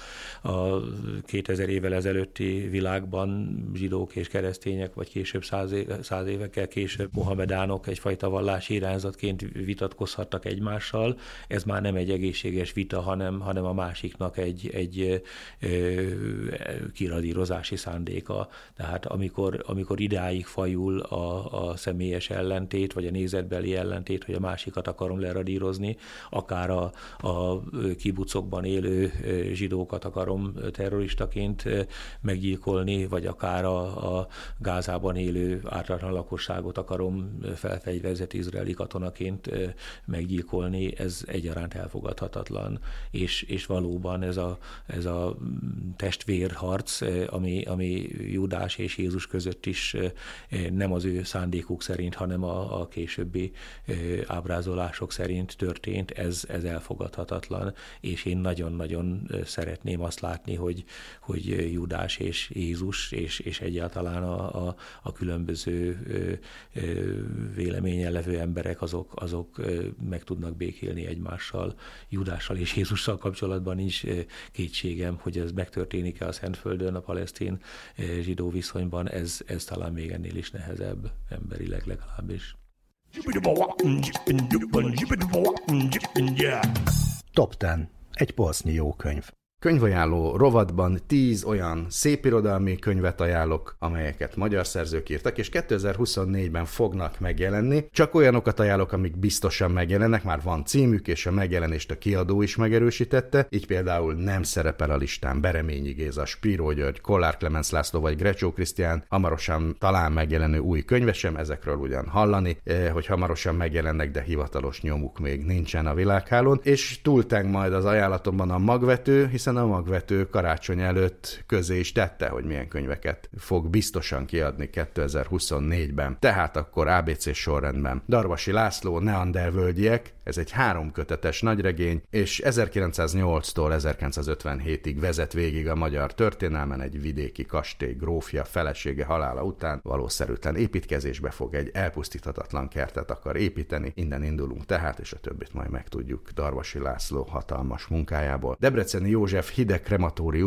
a 2000 évvel ezelőtti világban zsidók és keresztények, vagy később száz, éve, száz évekkel később mohamedánok egyfajta vallási irányzatként vitatkozhattak egymással. Ez már nem egy egészséges vita, hanem, hanem a másiknak egy, egy kiradírozási szándéka. Tehát amikor, amikor idáig fajul a, a személyes ellentét, vagy a nézetbeli ellentét, hogy a másikat akarom leradírozni, akár a, a kibucokban élő zsidókat akarom terroristaként meggyilkolni, vagy akár a, a Gázában élő ártatlan lakosságot akarom felfegyverzett izraeli katonaként meggyilkolni, ez egyaránt elfogadhatatlan, és, és valóban ez a, ez a testvérharc, ami, ami Judás és Jézus között is nem az ő szándékuk szerint, hanem a, a későbbi ábrázolások szerint történt, ez, ez elfogadhatatlan, és én nagyon-nagyon szeretném azt látni, hogy, hogy Judás és Jézus, és, és egyáltalán a, a, a különböző véleményen levő emberek, azok, azok meg tudnak békélni egymással. Judással és Jézussal kapcsolatban nincs kétségem, hogy ez meg megtörténik-e a Szentföldön, a palesztin eh, zsidó viszonyban, ez, ez talán még ennél is nehezebb, emberileg legalábbis. Top 10. Egy polsznyi jó könyv. Könyvajánló rovatban tíz olyan szépirodalmi könyvet ajánlok, amelyeket magyar szerzők írtak, és 2024-ben fognak megjelenni. Csak olyanokat ajánlok, amik biztosan megjelennek, már van címük, és a megjelenést a kiadó is megerősítette, így például nem szerepel a listán Bereményi Géza, Spíró György, Kollár Clemens László vagy Grecsó Krisztián, hamarosan talán megjelenő új könyve sem, ezekről ugyan hallani, eh, hogy hamarosan megjelennek, de hivatalos nyomuk még nincsen a világhálón, és túlteng majd az ajánlatomban a magvető, hiszen hiszen a magvető karácsony előtt közé is tette, hogy milyen könyveket fog biztosan kiadni 2024-ben. Tehát akkor ABC sorrendben. Darvasi László, Neandervölgyiek, ez egy háromkötetes nagyregény, és 1908-tól 1957-ig vezet végig a magyar történelmen egy vidéki kastély grófja felesége halála után valószerűtlen építkezésbe fog egy elpusztíthatatlan kertet akar építeni. Innen indulunk tehát, és a többit majd megtudjuk Darvasi László hatalmas munkájából. Debreceni József hideg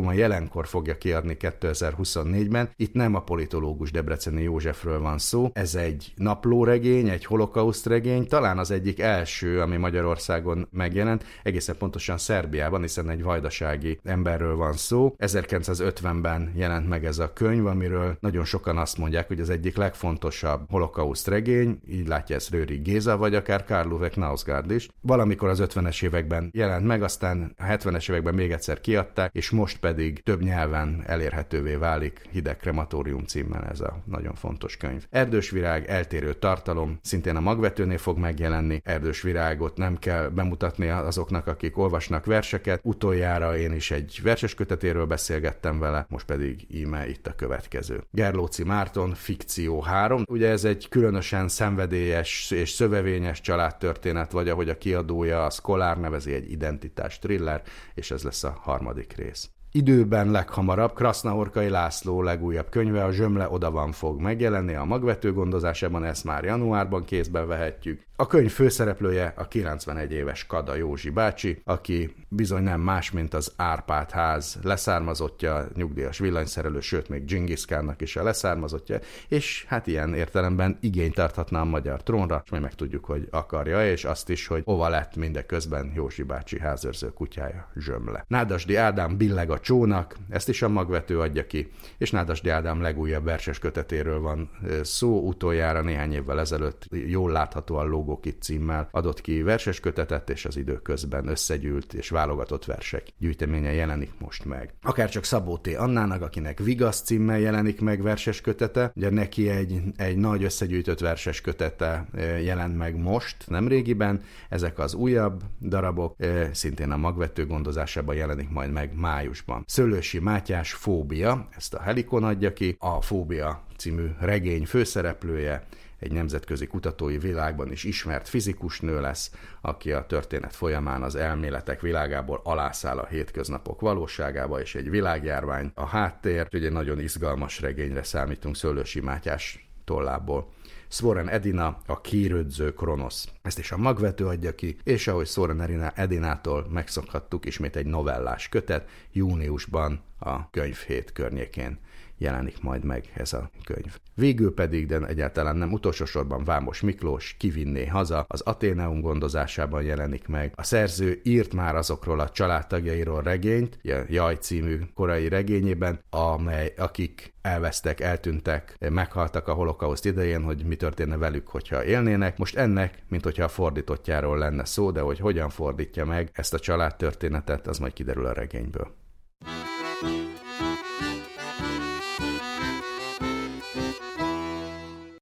a jelenkor fogja kiadni 2024-ben. Itt nem a politológus Debreceni Józsefről van szó, ez egy naplóregény, egy holokauszt regény, talán az egyik első, ami Magyarországon megjelent, egészen pontosan Szerbiában, hiszen egy vajdasági emberről van szó. 1950-ben jelent meg ez a könyv, amiről nagyon sokan azt mondják, hogy az egyik legfontosabb holokauszt regény, így látja ezt Rőri Géza, vagy akár Karl Uwe Knausgaard is. Valamikor az 50-es években jelent meg, aztán a 70-es években még egyszer kiadták, és most pedig több nyelven elérhetővé válik Hideg Krematórium címmel ez a nagyon fontos könyv. Erdős virág, eltérő tartalom, szintén a magvetőnél fog megjelenni. Erdős virág világot nem kell bemutatni azoknak, akik olvasnak verseket. Utoljára én is egy verses kötetéről beszélgettem vele, most pedig íme itt a következő. Gerlóci Márton, Fikció 3. Ugye ez egy különösen szenvedélyes és szövevényes családtörténet, vagy ahogy a kiadója a Scholar nevezi egy identitás thriller, és ez lesz a harmadik rész. időben leghamarabb Krasznahorkai László legújabb könyve, a Zsömle oda van fog megjelenni a magvető gondozásában, ezt már januárban kézbe vehetjük. A könyv főszereplője a 91 éves Kada Józsi bácsi, aki bizony nem más, mint az Árpád ház leszármazottja, nyugdíjas villanyszerelő, sőt még Genghis is a leszármazottja, és hát ilyen értelemben igényt tarthatná a magyar trónra, és majd megtudjuk, hogy akarja, és azt is, hogy hova lett mindeközben Józsi bácsi házőrző kutyája Zsömle. Nádasdi Ádám billeg a csónak, ezt is a magvető adja ki, és Nádasdi Ádám legújabb verses kötetéről van szó, utoljára néhány évvel ezelőtt jól láthatóan Logokit címmel adott ki verses kötetet, és az időközben összegyűlt és válogatott versek gyűjteménye jelenik most meg. Akár csak Szabó T. Annának, akinek Vigasz címmel jelenik meg verses kötete, ugye neki egy, egy nagy összegyűjtött verses kötete jelent meg most, nem régiben, ezek az újabb darabok, szintén a magvető gondozásában jelenik majd meg májusban. Szőlősi Mátyás Fóbia, ezt a Helikon adja ki, a Fóbia című regény főszereplője, egy nemzetközi kutatói világban is ismert fizikus nő lesz, aki a történet folyamán az elméletek világából alászáll a hétköznapok valóságába, és egy világjárvány a háttér, hogy egy nagyon izgalmas regényre számítunk Szőlősi Mátyás tollából. Svoren Edina, a kérődző Kronosz. Ezt is a magvető adja ki, és ahogy Svoren Edinától megszokhattuk, ismét egy novellás kötet, júniusban a könyvhét környékén jelenik majd meg ez a könyv. Végül pedig, de egyáltalán nem utolsó sorban Vámos Miklós kivinné haza, az Ateneum gondozásában jelenik meg. A szerző írt már azokról a családtagjairól regényt, Jaj című korai regényében, amely akik elvesztek, eltűntek, meghaltak a holokauszt idején, hogy mi történne velük, hogyha élnének. Most ennek, mint hogyha a fordítottjáról lenne szó, de hogy hogyan fordítja meg ezt a családtörténetet, az majd kiderül a regényből.